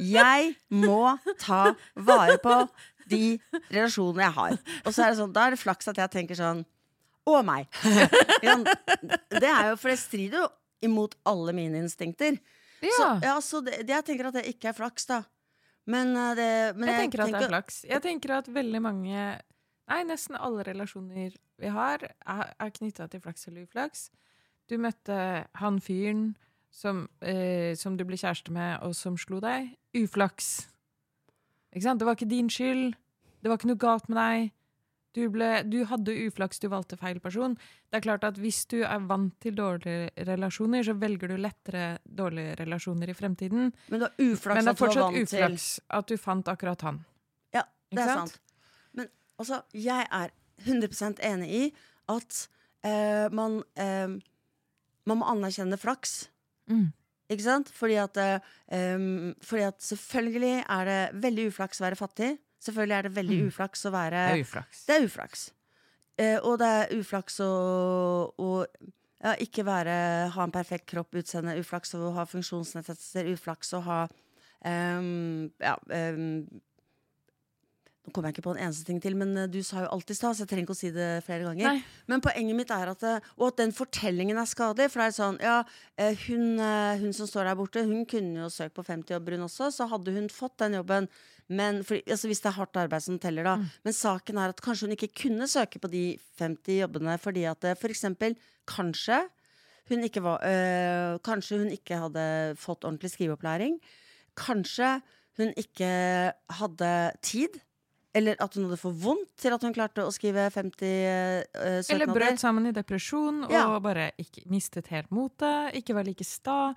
Jeg må ta vare på de relasjonene jeg har. Og så er det sånn, da er det flaks at jeg tenker sånn Å, meg. Det er jo, For det strider jo imot alle mine instinkter. Ja. Så, ja, så det, jeg tenker at det ikke er flaks, da. Men, eh, det, men jeg tenker at det er flaks. Jeg tenker at veldig mange Nei, nesten alle relasjoner vi har, er, er knytta til flaks eller uflaks. Du møtte han fyren som, eh, som du ble kjæreste med, og som slo deg. Uflaks. Ikke sant? Det var ikke din skyld. Det var ikke noe galt med deg. Du, ble, du hadde uflaks, du valgte feil person. Det er klart at Hvis du er vant til dårlige relasjoner, så velger du lettere dårlige relasjoner i fremtiden. Men det er uflaks Men det at er fortsatt til uflaks at du fant akkurat han. Ja, det er sant? sant. Men altså, jeg er 100% enig i at uh, man uh, Man må anerkjenne flaks. Mm. Ikke sant? Fordi at, um, fordi at selvfølgelig er det veldig uflaks å være fattig. Selvfølgelig er det veldig Mm. uflaks å være Det er uflaks. Det er uflaks. Uh, og det er uflaks å, å ja, ikke være, ha en perfekt kropp, utseende. Uflaks å ha funksjonsnedsettelser. Uflaks å ha um, ja, em, Nå kommer jeg ikke på en eneste ting til, men eh, du sa jo alt i stad, så jeg trenger ikke å si det flere ganger. Nei. Men poenget mitt er at eh, Og at den fortellingen er skadelig. For det er sånn, ja, eh, hun, hun som står der borte, hun kunne jo søkt på 50-jobber, hun også. Så hadde hun fått den jobben. Men for, altså Hvis det er hardt arbeid som teller, da. Men saken er at kanskje hun ikke kunne søke på de 50 jobbene fordi at for eksempel Kanskje hun ikke var øh, Kanskje hun ikke hadde fått ordentlig skriveopplæring. Kanskje hun ikke hadde tid. Eller at hun hadde for vondt til at hun klarte å skrive 50 uh, søknader. Eller brøt sammen i depresjon Ja. og bare ikke, mistet helt motet. Ikke var like sta.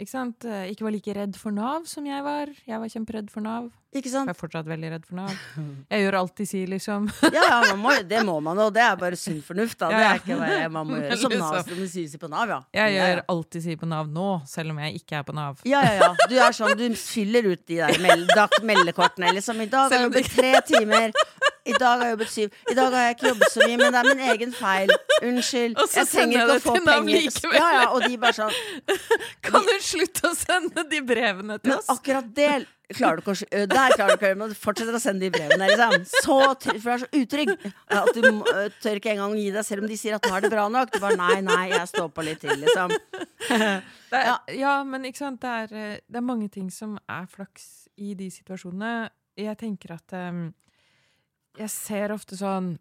Ikke sant? Eh, Ikke var like redd for Nav som jeg var. Jeg var kjemperedd for Nav. Ikke sant? Jeg er fortsatt veldig redd for Nav. Jeg gjør alt de sier, liksom. Ja, ja, man må, det må man, og det er bare sunn fornuft. Da. Det er ikke bare man må gjøre som. Nav, som det sier på Nav, ja. Jeg ja, gjør ja. alt de sier på Nav nå, selv om jeg ikke er på Nav. Ja, ja, ja. Du er sånn, du fyller ut de der meld meldekortene. Liksom. I dag er det tre timer. I dag har jeg jobbet syv. I dag har jeg ikke jobbet så mye, men det er min egen feil. Unnskyld. Og så Jeg sender jeg det til Nav likevel. Ja, ja, og de bare sånn Kan du slutte å sende de brevene til Men oss? akkurat det klarer du ikke å øh, Der klarer du ikke å gjøre, men du fortsetter å sende de brevene. Liksom. Så for du er så utrygg at du øh, tør ikke engang gi deg, selv om de sier at nå er det bra nok. Du bare nei, nei, jeg står på litt til, liksom. Er, Ja. ja. men ikke sant, det er, eh, det er mange ting som er flaks i de situasjonene. Jeg tenker at em, Jeg ser ofte sånn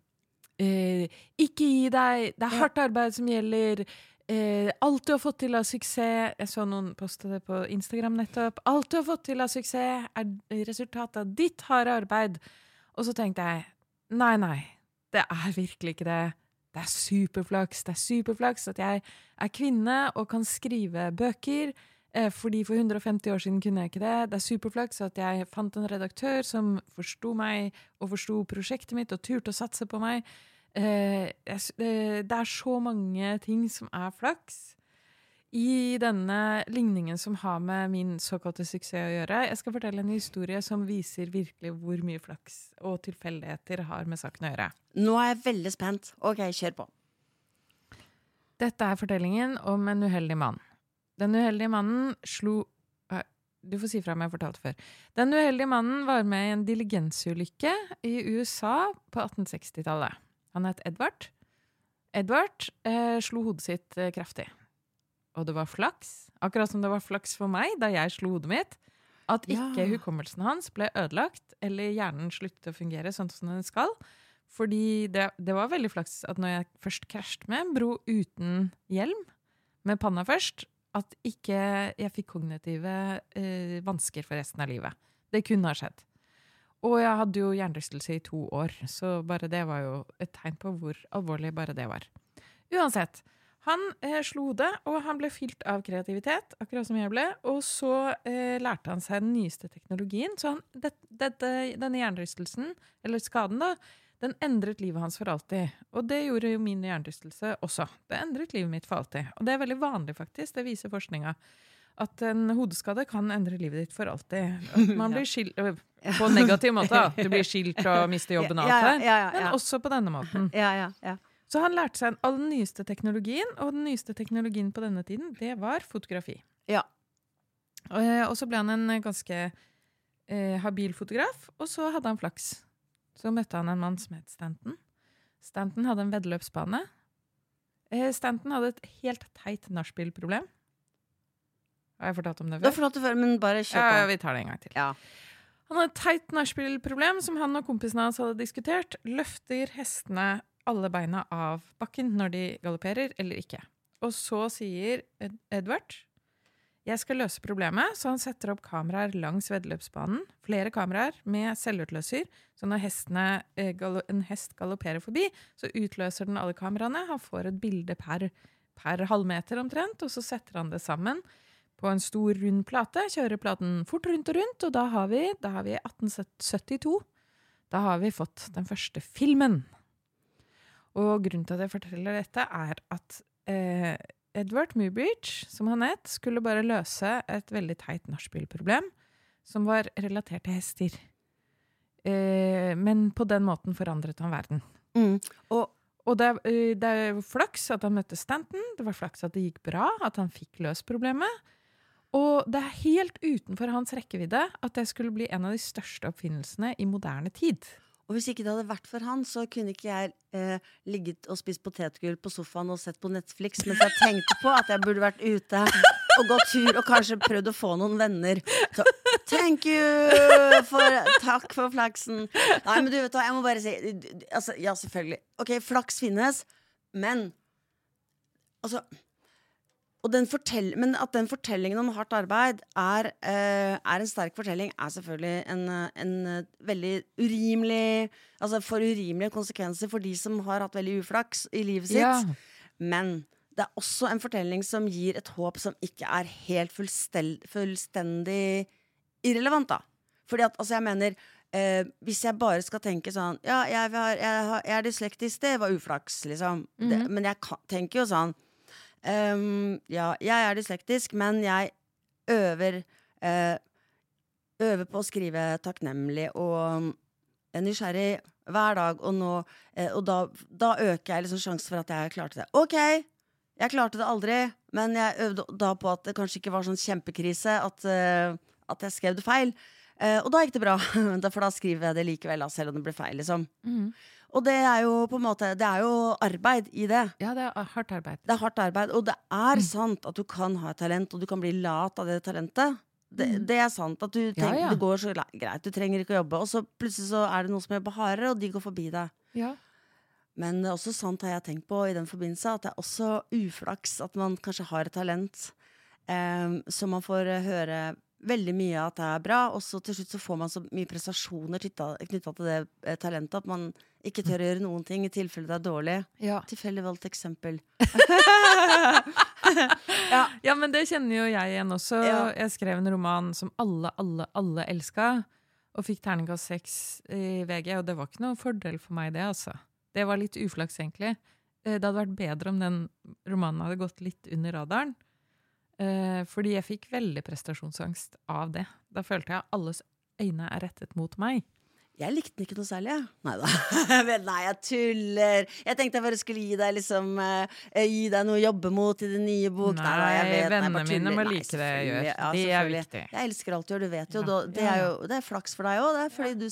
eh, Ikke gi deg, det er hardt arbeid som gjelder. Eh, alt du har fått til av suksess Jeg så noen poste det på Instagram nettopp. Alt du har fått til av suksess, er resultatet av ditt harde arbeid. Og så tenkte jeg nei, nei, det er virkelig ikke det. Det er superflaks. Det er superflaks at jeg er kvinne og kan skrive bøker. Eh, fordi for 150 år siden kunne jeg ikke det. Det er superflaks at jeg fant en redaktør som forsto meg og forsto prosjektet mitt og turte å satse på meg. Eh, det er så mange ting som er flaks. I denne ligningen som har med min såkalte suksess å gjøre. Jeg skal fortelle en historie som viser virkelig hvor mye flaks og tilfeldigheter har med saken å gjøre. Nå er jeg veldig spent. OK, kjør på. Dette er fortellingen om en uheldig mann. Den uheldige mannen slo Du får si fra om jeg har fortalt det før. Den uheldige mannen var med i en diligensulykke i USA på 1860-tallet. Han het Edvard. Edvard eh, slo hodet sitt eh, kraftig. Og det var flaks, akkurat som det var flaks for meg da jeg slo hodet mitt, at ikke Ja. hukommelsen hans ble ødelagt, eller hjernen sluttet å fungere sånn som den skal. Fordi det, det var veldig flaks at når jeg først krasjet med en bro uten hjelm, med panna først, at ikke jeg fikk kognitive eh, vansker for resten av livet. Det kunne ha skjedd. Og jeg hadde jo hjernerystelse i to år, så bare det var jo et tegn på hvor alvorlig bare det var. Uansett. Han eh, slo det, og han ble fylt av kreativitet, akkurat som jeg ble. Og så eh, lærte han seg den nyeste teknologien. Så han, det, dette, denne hjernerystelsen, eller skaden, da, den endret livet hans for alltid. Og det gjorde jo min hjernerystelse også. Det endret livet mitt for alltid. Og det er veldig vanlig, faktisk. Det viser forskninga. At en hodeskade kan endre livet ditt for alltid. At man blir skilt På en negativ måte. da. Du blir skilt og mister jobben og alt det Men også på denne måten. Ja, ja, ja. Så han lærte seg all den nyeste teknologien, og den nyeste teknologien på denne tiden, det var fotografi. Ja. Og så ble han en ganske eh, habil fotograf, og så hadde han flaks. Så møtte han en mann som het Stanton. Stanton hadde en veddeløpsbane. Eh, Stanton hadde et helt teit nachspiel-problem. Har jeg fortalt om det Du har før? fortalt det før, men bare kjør Ja, vi tar det en gang til. Ja. Han hadde et teit nachspiel-problem som han og kompisene hans hadde diskutert. Løfter hestene alle beina av bakken når de galopperer, eller ikke? Og så sier Edvard jeg skal løse problemet, så han setter opp kameraer langs veddeløpsbanen. Flere kameraer med selvutløser, så når hestene, eh, en hest galopperer forbi, så utløser den alle kameraene. Han får et bilde per, per halvmeter omtrent, og så setter han det sammen på en stor, rund plate. Kjører platen fort rundt og rundt, og da har vi, da har vi 1872. Da har vi fått den første filmen. Og grunnen til at jeg forteller dette, er at eh, Edward Mubich, som han het, skulle bare løse et veldig teit nachspiel-problem som var relatert til hester. Eh, men på den måten forandret han verden. Mm. Og Og det, eh, det er flaks at han møtte Stanton, det var flaks at det gikk bra, at han fikk løst problemet. Og det er helt utenfor hans rekkevidde at det skulle bli en av de største oppfinnelsene i moderne tid. Og hvis ikke det hadde vært for han, så kunne ikke jeg eh, ligget og spist potetgull på sofaen og sett på Netflix mens jeg tenkte på at jeg burde vært ute og gått tur og kanskje prøvd å få noen venner. Så thank you! For, takk for flaksen. Nei, men du vet hva, jeg må bare si altså, Ja, selvfølgelig. Ok, flaks finnes, men Altså den fortell, men at den fortellingen om hardt arbeid er, eh, er en sterk fortelling, er selvfølgelig en, eh, en eh, veldig urimelig Altså for urimelige konsekvenser for de som har hatt veldig uflaks i livet sitt. Ja. Men det er også en fortelling som gir et håp som ikke er helt fullstel- fullstendig irrelevant, da. Fordi at, altså, jeg mener eh, Hvis jeg bare skal tenke sånn Ja, jeg, har, jeg, har, jeg er dyslektisk, det var uflaks, liksom. det, men jeg kan, tenker jo sånn ehm, Ja, jeg er dyslektisk, men jeg øver uh, Øver på å skrive takknemlig og er nysgjerrig hver dag, og, nå, uh, og da, da øker jeg liksom sjansen for at jeg klarte det. Ok, jeg klarte det aldri, men jeg øvde da på at det kanskje ikke var sånn kjempekrise at, uh, at jeg skrev det feil. Eh, og da gikk det bra, for da skriver jeg det likevel, selv om det ble feil. liksom. Mm. Og det er jo på en måte Det er jo arbeid i det. Ja, det er hardt arbeid. Det er hardt arbeid, og det er sant at du kan ha et talent, og du kan bli lat av det talentet. Det, det er sant at du tenker ja. det går så greit, du trenger ikke å jobbe. Og så plutselig så er det noen som jobber hardere, og de går forbi deg. Ja. Men det er også sant, har jeg tenkt på i den forbindelse, at det er også uflaks at man kanskje har et talent eh, som man får eh, høre veldig mye av at det er bra, og så til slutt så får man så mye prestasjoner knytta til det eh, talentet at man ikke tør å gjøre noen ting i tilfelle det er dårlig. Ja. Tilfeldig valgt eksempel. ja, men det kjenner jo jeg igjen også. Ja. Jeg skrev en roman som alle, alle, alle elska, og fikk terningkast seks i VG, og det var ikke noen fordel for meg, det, altså. Det var litt uflaks, egentlig. Eh, Det hadde vært bedre om den romanen hadde gått litt under radaren. Eh, Fordi jeg fikk veldig prestasjonsangst av det. Da følte jeg at alles øyne er rettet mot meg. Jeg likte den ikke noe særlig, jeg. Nei da. Nei, jeg tuller. Jeg tenkte jeg bare skulle gi deg liksom uh, Gi deg noe å jobbe mot i din nye bok. Nei, nei jeg vet, vennene bare mine må Nei, like det jeg gjør. Ja, Det er viktig. Jeg elsker alt du gjør, du vet jo. Ja. da- Det er jo det er flaks for deg òg, Fordi du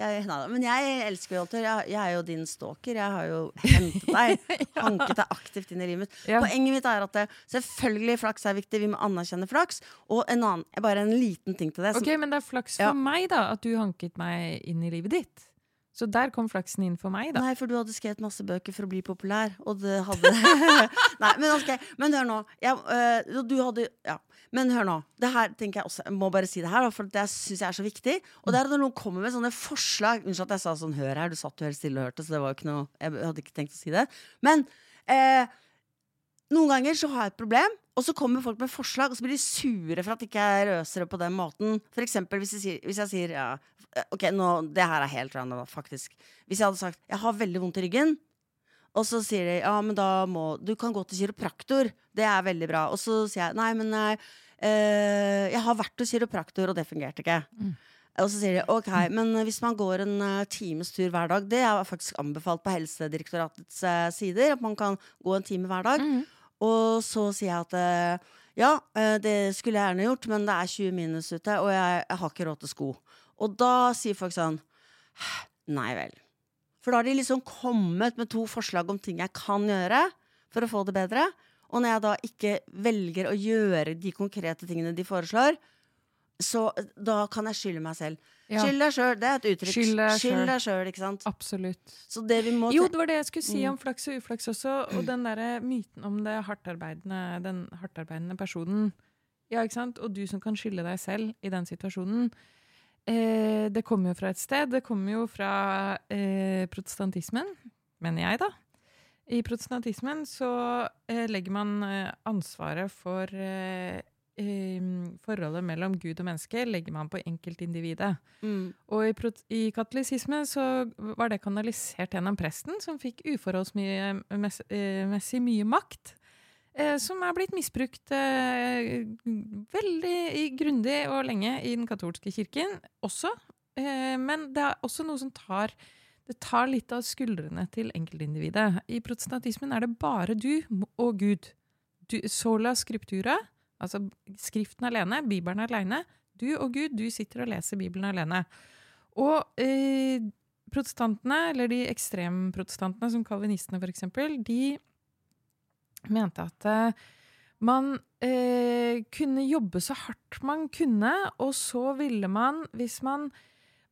jeg, nei, Men jeg elsker jo alt du gjør. Jeg, jeg er jo din stalker. Jeg har jo hentet deg. Hanket deg aktivt inn i livet mitt. Ja. Poenget mitt er at det, selvfølgelig flaks er viktig. Vi må anerkjenne flaks. Og en annen, bare en liten ting til det. som- Ok, Men det er flaks Ja. for meg da, at du hanket meg inn i livet ditt. Så der kom flaksen inn for meg, da. Nei, for du hadde skrevet masse bøker for å bli populær, og det hadde Nei, men ok, men hør nå. Jeg, øh, du hadde Ja. Men hør nå. Det her tenker jeg også Jeg må bare si det her, for det syns jeg er så viktig. Og det er når noen kommer med sånne forslag Unnskyld at jeg sa sånn 'hør her', du satt jo helt stille og hørte, så det var jo ikke noe Jeg hadde ikke tenkt å si det. Men øh, noen ganger så har jeg et problem, og så kommer folk med forslag, og så blir de sure for at ikke jeg røser det på den måten. For eksempel hvis jeg sier, hvis jeg sier ja, Ok, nå, det her er helt random, faktisk. Hvis jeg hadde sagt 'jeg har veldig vondt i ryggen', og så sier de ja, men da må Du kan gå til kiropraktor. Det er veldig bra. Og så sier jeg nei, men nei, eh, jeg har vært hos kiropraktor, og det fungerte ikke. Og så sier de ok, men hvis man går en uh, times tur hver dag Det er faktisk anbefalt på Helsedirektoratets uh, sider, at man kan gå en time hver dag. Mm. Og så sier jeg at uh, ja, eh, det skulle jeg gjerne gjort, men det er 20 minus ute, og jeg, jeg har ikke råd til sko. Og da sier folk sånn Nei vel. For da har de liksom kommet med to forslag om ting jeg kan gjøre for å få det bedre. Og når jeg da ikke velger å gjøre de konkrete tingene de foreslår, så eh, da kan jeg skylde meg selv. Ja. Skyld deg sjøl, det er et uttrykk. Skyld deg selv. Sjøl, ikke sant. Absolutt. Så det Jo, det var det jeg skulle si Mm. om flaks og uflaks også. Og den derre myten om det hardtarbeidende, den hardtarbeidende personen. Ja, ikke sant? Og du som kan skylde deg selv i den situasjonen. Eh, det kommer jo fra et sted. Det kommer jo fra eh, protestantismen, mener jeg, da. I protestantismen så eh, legger man eh, ansvaret for eh, eh, forholdet mellom Gud og menneske legger man på enkeltindividet. mm. Og i, i katolisisme så var det kanalisert gjennom presten, som fikk uforholdsmessig mye makt. Eh, som er blitt misbrukt eh, veldig grundig og lenge i den katolske kirken også. Eh, men det er også noe som tar det tar litt av skuldrene til enkeltindividet. I protestantismen er det bare du og Gud. Du, sola scriptura, altså Skriften alene, Bibelen alene. Du og Gud, du sitter og leser Bibelen alene. Og eh, protestantene, eller de ekstremprotestantene, som kalvinistene f.eks., de mente at eh, man eh, kunne jobbe så hardt man kunne, og så ville man, hvis man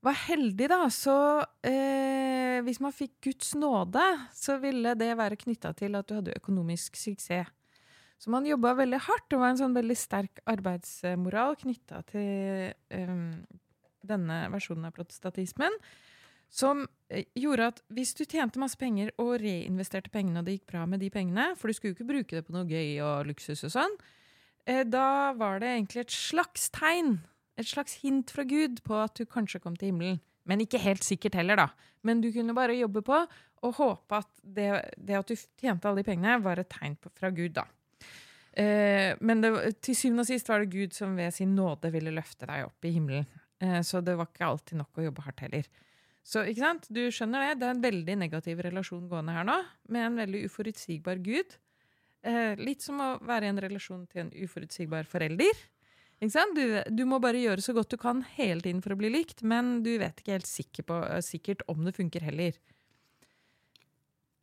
var heldig, da, så eh, Hvis man fikk Guds nåde, så ville det være knytta til at du hadde økonomisk suksess. Så man jobba veldig hardt. Det var en sånn veldig sterk arbeidsmoral knytta til eh, denne versjonen av protestantismen. Som eh, gjorde at hvis du tjente masse penger og reinvesterte pengene, og det gikk bra med de pengene, for du skulle jo ikke bruke det på noe gøy og luksus og sånn, eh, da var det egentlig et slags tegn, et slags hint fra Gud på at du kanskje kom til himmelen. Men ikke helt sikkert heller, da. Men du kunne bare jobbe på og håpe at det, det at du tjente alle de pengene, var et tegn på, fra Gud, da. Eh, men det, til syvende og sist var det Gud som ved sin nåde ville løfte deg opp i himmelen. Eh, så det var ikke alltid nok å jobbe hardt heller. Så ikke sant? du skjønner det, det er en veldig negativ relasjon gående her nå, med en veldig uforutsigbar Gud. Eh, litt som å være i en relasjon til en uforutsigbar forelder. Du, du, må bare gjøre så godt du kan hele tiden for å bli likt, men du vet ikke helt sikker på, sikkert om det funker heller.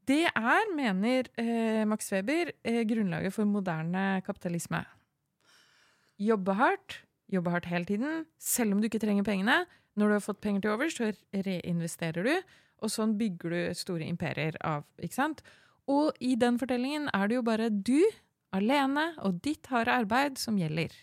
Det er, mener eh, Max Weber, eh, grunnlaget for moderne kapitalisme. Jobbe hardt, jobbe hardt hele tiden, selv om du ikke trenger pengene. Når du har fått penger til overs, så reinvesterer du, og sånn bygger du store imperier av. ikke sant? Og i den fortellingen er det jo bare du, alene, og ditt harde arbeid som gjelder.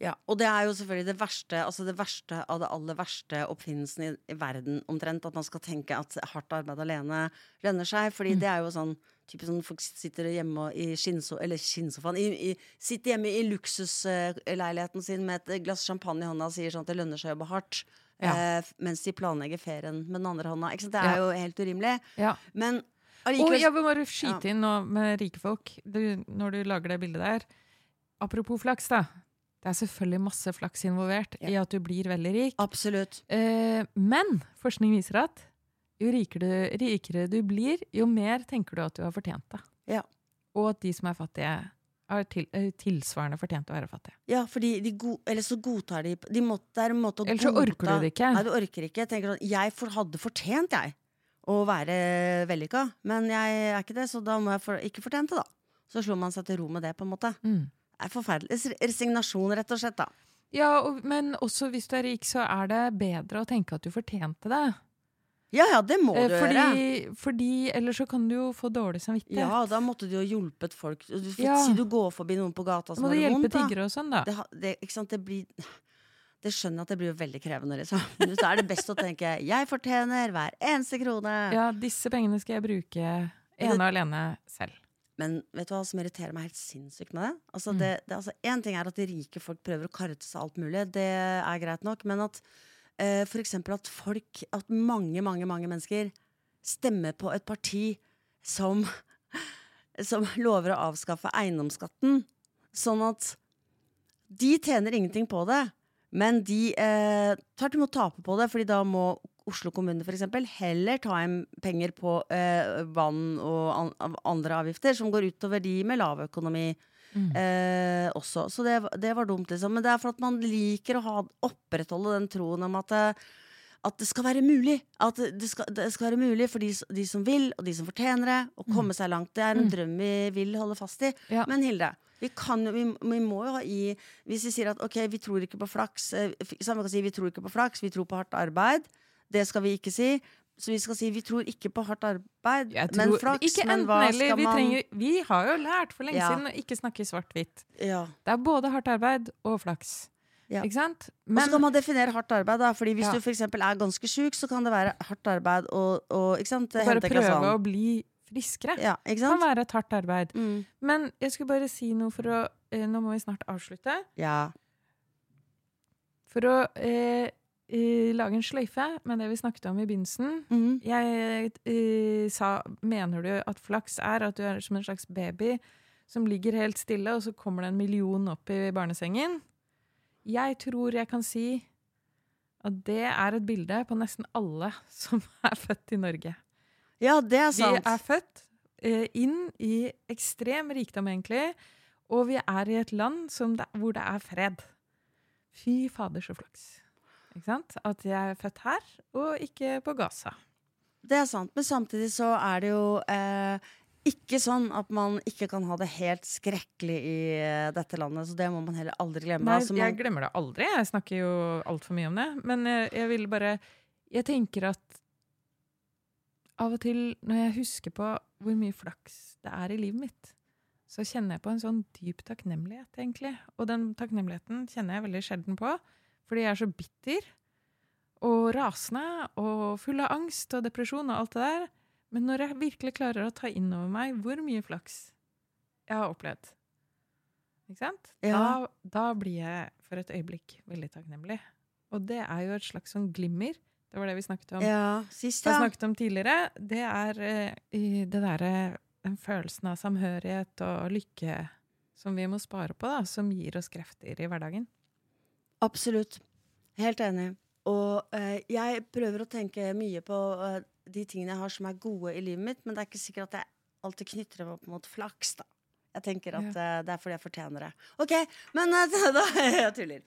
Ja, Og det er jo selvfølgelig det verste altså det verste av det aller verste oppfinnelsen i, i, verden, omtrent. At man skal tenke at hardt arbeid alene lønner seg. fordi mm. det er jo sånn typisk sånn folk sitter hjemme i skinnso, eller skinnsofaen i, i, Sitter hjemme i luksusleiligheten sin med et glass champagne i hånda og sier sånn at det lønner seg å jobbe hardt. Ja. Eh, mens de planlegger ferien med den andre hånda. Det er ja. jo helt urimelig. Ja. Men allikevel Og jeg vil bare skyte inn nå med rike folk, du, når du lager det bildet der. Apropos flaks, da. Det er selvfølgelig masse flaks involvert i at du blir veldig rik. Absolutt. Eh, men forskning viser at jo rikere du, rikere du, blir, jo mer tenker du at du har fortjent det. Ja. Og at de som er fattige, er til, tilsvarende fortjent å være fattige. Ja, fordi de go Eller så godtar de, de må, Det er en måte å Eller så orker du det ikke. Nei, du orker ikke. Jeg tenker sånn, jeg for, hadde fortjent, jeg, å være vellykka. Men jeg er ikke det, så da må jeg for, ikke fortjente, da. Så slår man seg til ro med det, på en måte. Mm er forferdelig. Resignasjon, rett og slett. da. Ja, og, men også hvis du er rik, så er det bedre å tenke at du fortjente det. Ja, ja, det må eh, du fordi, gjøre. Fordi Ellers så kan du jo få dårlig samvittighet. Ja, da måtte du jo hjulpet folk. Du, ja. Si du går forbi noen på gata som har det vondt. Må du hjelpe tiggere og sånn, da. Det, det, ikke sant, det blir det skjønner jeg at det blir veldig krevende. liksom. Men så er det best å tenke 'jeg fortjener hver eneste krone'. Ja, disse pengene skal jeg bruke ene og alene selv. Men vet du hva som irriterer meg helt sinnssykt med det? Altså, mm. det, det altså, en ting er at de rike folk prøver å karre til seg alt mulig. Det er greit nok. Men at eh, for eksempel at folk, at mange, mange, mange mennesker stemmer på et parti som, som lover å avskaffe eiendomsskatten. Sånn at de tjener ingenting på det. Men de eh, og med taper på det, fordi da må Oslo kommune f.eks. heller ta inn penger på eh, vann og an andre avgifter, som går utover de med lav økonomi mm. eh, også. Så det, det, var dumt, liksom. Men det er for at man liker å ha, opprettholde den troen om at, eh, at det skal være mulig. At det skal, det skal være mulig for de, de, som vil, og de som fortjener det, å mm. komme mm. seg langt. Det er en mm. drøm vi vil holde fast i. Ja. Men Hilde, vi, kan, vi, vi, må jo ha i Hvis vi sier at ok, vi tror ikke på flaks, samme kan si, vi tror ikke på flaks, vi tror på hardt arbeid. Det skal vi ikke si. Så vi skal si vi tror ikke på hardt arbeid, tror, men flaks. Ikke hva eller, vi trenger, Vi har jo lært for lenge ja. siden å ikke snakke svart-hvitt. Ja. Det er både hardt arbeid og flaks. Ja. Ikke sant? Men, og så kan man definere hardt arbeid. Da, fordi Hvis ja. du for er ganske sjuk, så kan det være hardt arbeid og, og ikke sant? Bare prøve å bli friskere. Ja, sant? kan være et hardt arbeid. Mm. Men jeg skulle bare si noe for å eh, Nå må vi snart avslutte. Ja. For å eh, lage en sløyfe med det vi snakket om i begynnelsen. Mm. Jeg uh, sa Mener du at flaks er at du er som en slags baby som ligger helt stille, og så kommer det en million opp i barnesengen? Jeg tror jeg kan si at det er et bilde på nesten alle som er født i Norge. Ja, det er sant. Vi er født uh, inn i ekstrem rikdom, egentlig, og vi er i et land det, hvor det er fred. Fy fader, så flaks. At jeg er født her, og ikke på Gaza. Det er sant, men samtidig så er det jo eh, ikke sånn at man ikke kan ha det helt skrekkelig i eh, dette landet. Så det må man heller aldri glemme. Nei, altså, man... jeg glemmer det aldri. Jeg snakker jo altfor mye om det. Men jeg, jeg vil bare Jeg tenker at av og til når jeg husker på hvor mye flaks det er i livet mitt, så kjenner jeg på en sånn dyp takknemlighet, egentlig. Og den takknemligheten kjenner jeg veldig sjelden på. Fordi jeg er så bitter og rasende og full av angst og depresjon og alt det der. Men når jeg virkelig klarer å ta inn over meg hvor mye flaks jeg har opplevd, ikke sant? Ja. Da, da blir jeg for et øyeblikk veldig takknemlig. Og det er jo et slags sånn glimmer. Det var det vi snakket om. Ja, sist, Vi ja. snakket om tidligere. Det er uh, det derre den følelsen av samhørighet og lykke som vi må spare på, da, som gir oss krefter i hverdagen. Absolutt. Helt enig. Og eh, jeg prøver å tenke mye på eh, de tingene jeg har som er gode i livet mitt, men det er ikke sikkert at jeg alltid knytter dem opp mot flaks, da. Jeg tenker at eh, det er fordi jeg fortjener det. OK, men eh, da Jeg tuller.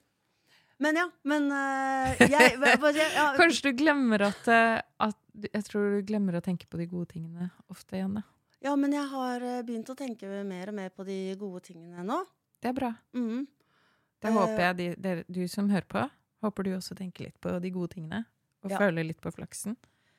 Men ja, men eh, jeg, hva- ja, Kanskje du glemmer at, eh, at Jeg tror du glemmer å tenke på de gode tingene ofte, Janne. ja, men jeg har begynt å tenke mer og mer på de gode tingene nå. Det er bra. Mhm. Det Eh, håper jeg de, de, du som hører på, håper du også tenker litt på de gode tingene. Og Ja. føler litt på flaksen.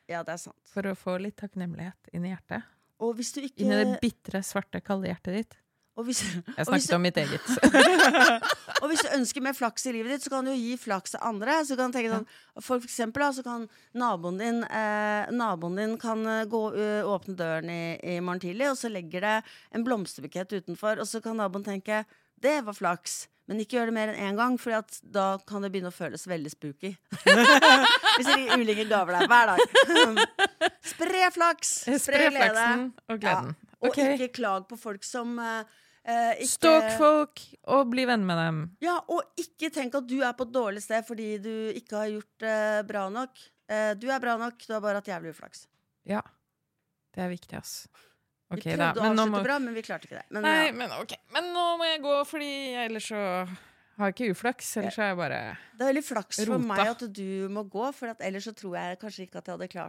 Ja, det er sant. For å få litt takknemlighet inn i hjertet. Og hvis du ikke Inn i det bitre, svarte, kalde hjertet ditt. og hvis, Jeg og hvis snakket du- om mitt eget. og hvis du ønsker mer flaks i livet ditt, så kan du jo gi flaks til andre. Så kan tenke sånn, For eksempel da, så kan naboen din, eh, naboen din kan eh, gå, ø, åpne døren i, i morgen tidlig, og så legger det en blomsterbukett utenfor, og så kan naboen tenke det var flaks. Men ikke gjør det mer enn én gang, for da kan det begynne å føles veldig spooky. Hvis dere gir ulike gaver der hver dag. Spre flaks! Spre glede. og gleden. Og okay. ikke klag på folk som eh, eh, ikke Stalk folk og bli venn med dem. Ja, og ikke tenk at du er på et dårlig sted fordi du ikke har gjort det bra nok. Uh, du er bra nok, du har bare hatt jævlig uflaks. Ja. Det er viktig, ass. Vi da. prøvde å avslutte må... bra, men vi klarte ikke det. Men, Nei, ja. men, ok. men nå må jeg gå, fordi jeg ellers så har ikke uflaks. Ellers så er jeg bare rota. Det er veldig flaks for Rota. meg at du må gå, for ellers så tror jeg kanskje ikke at jeg hadde klart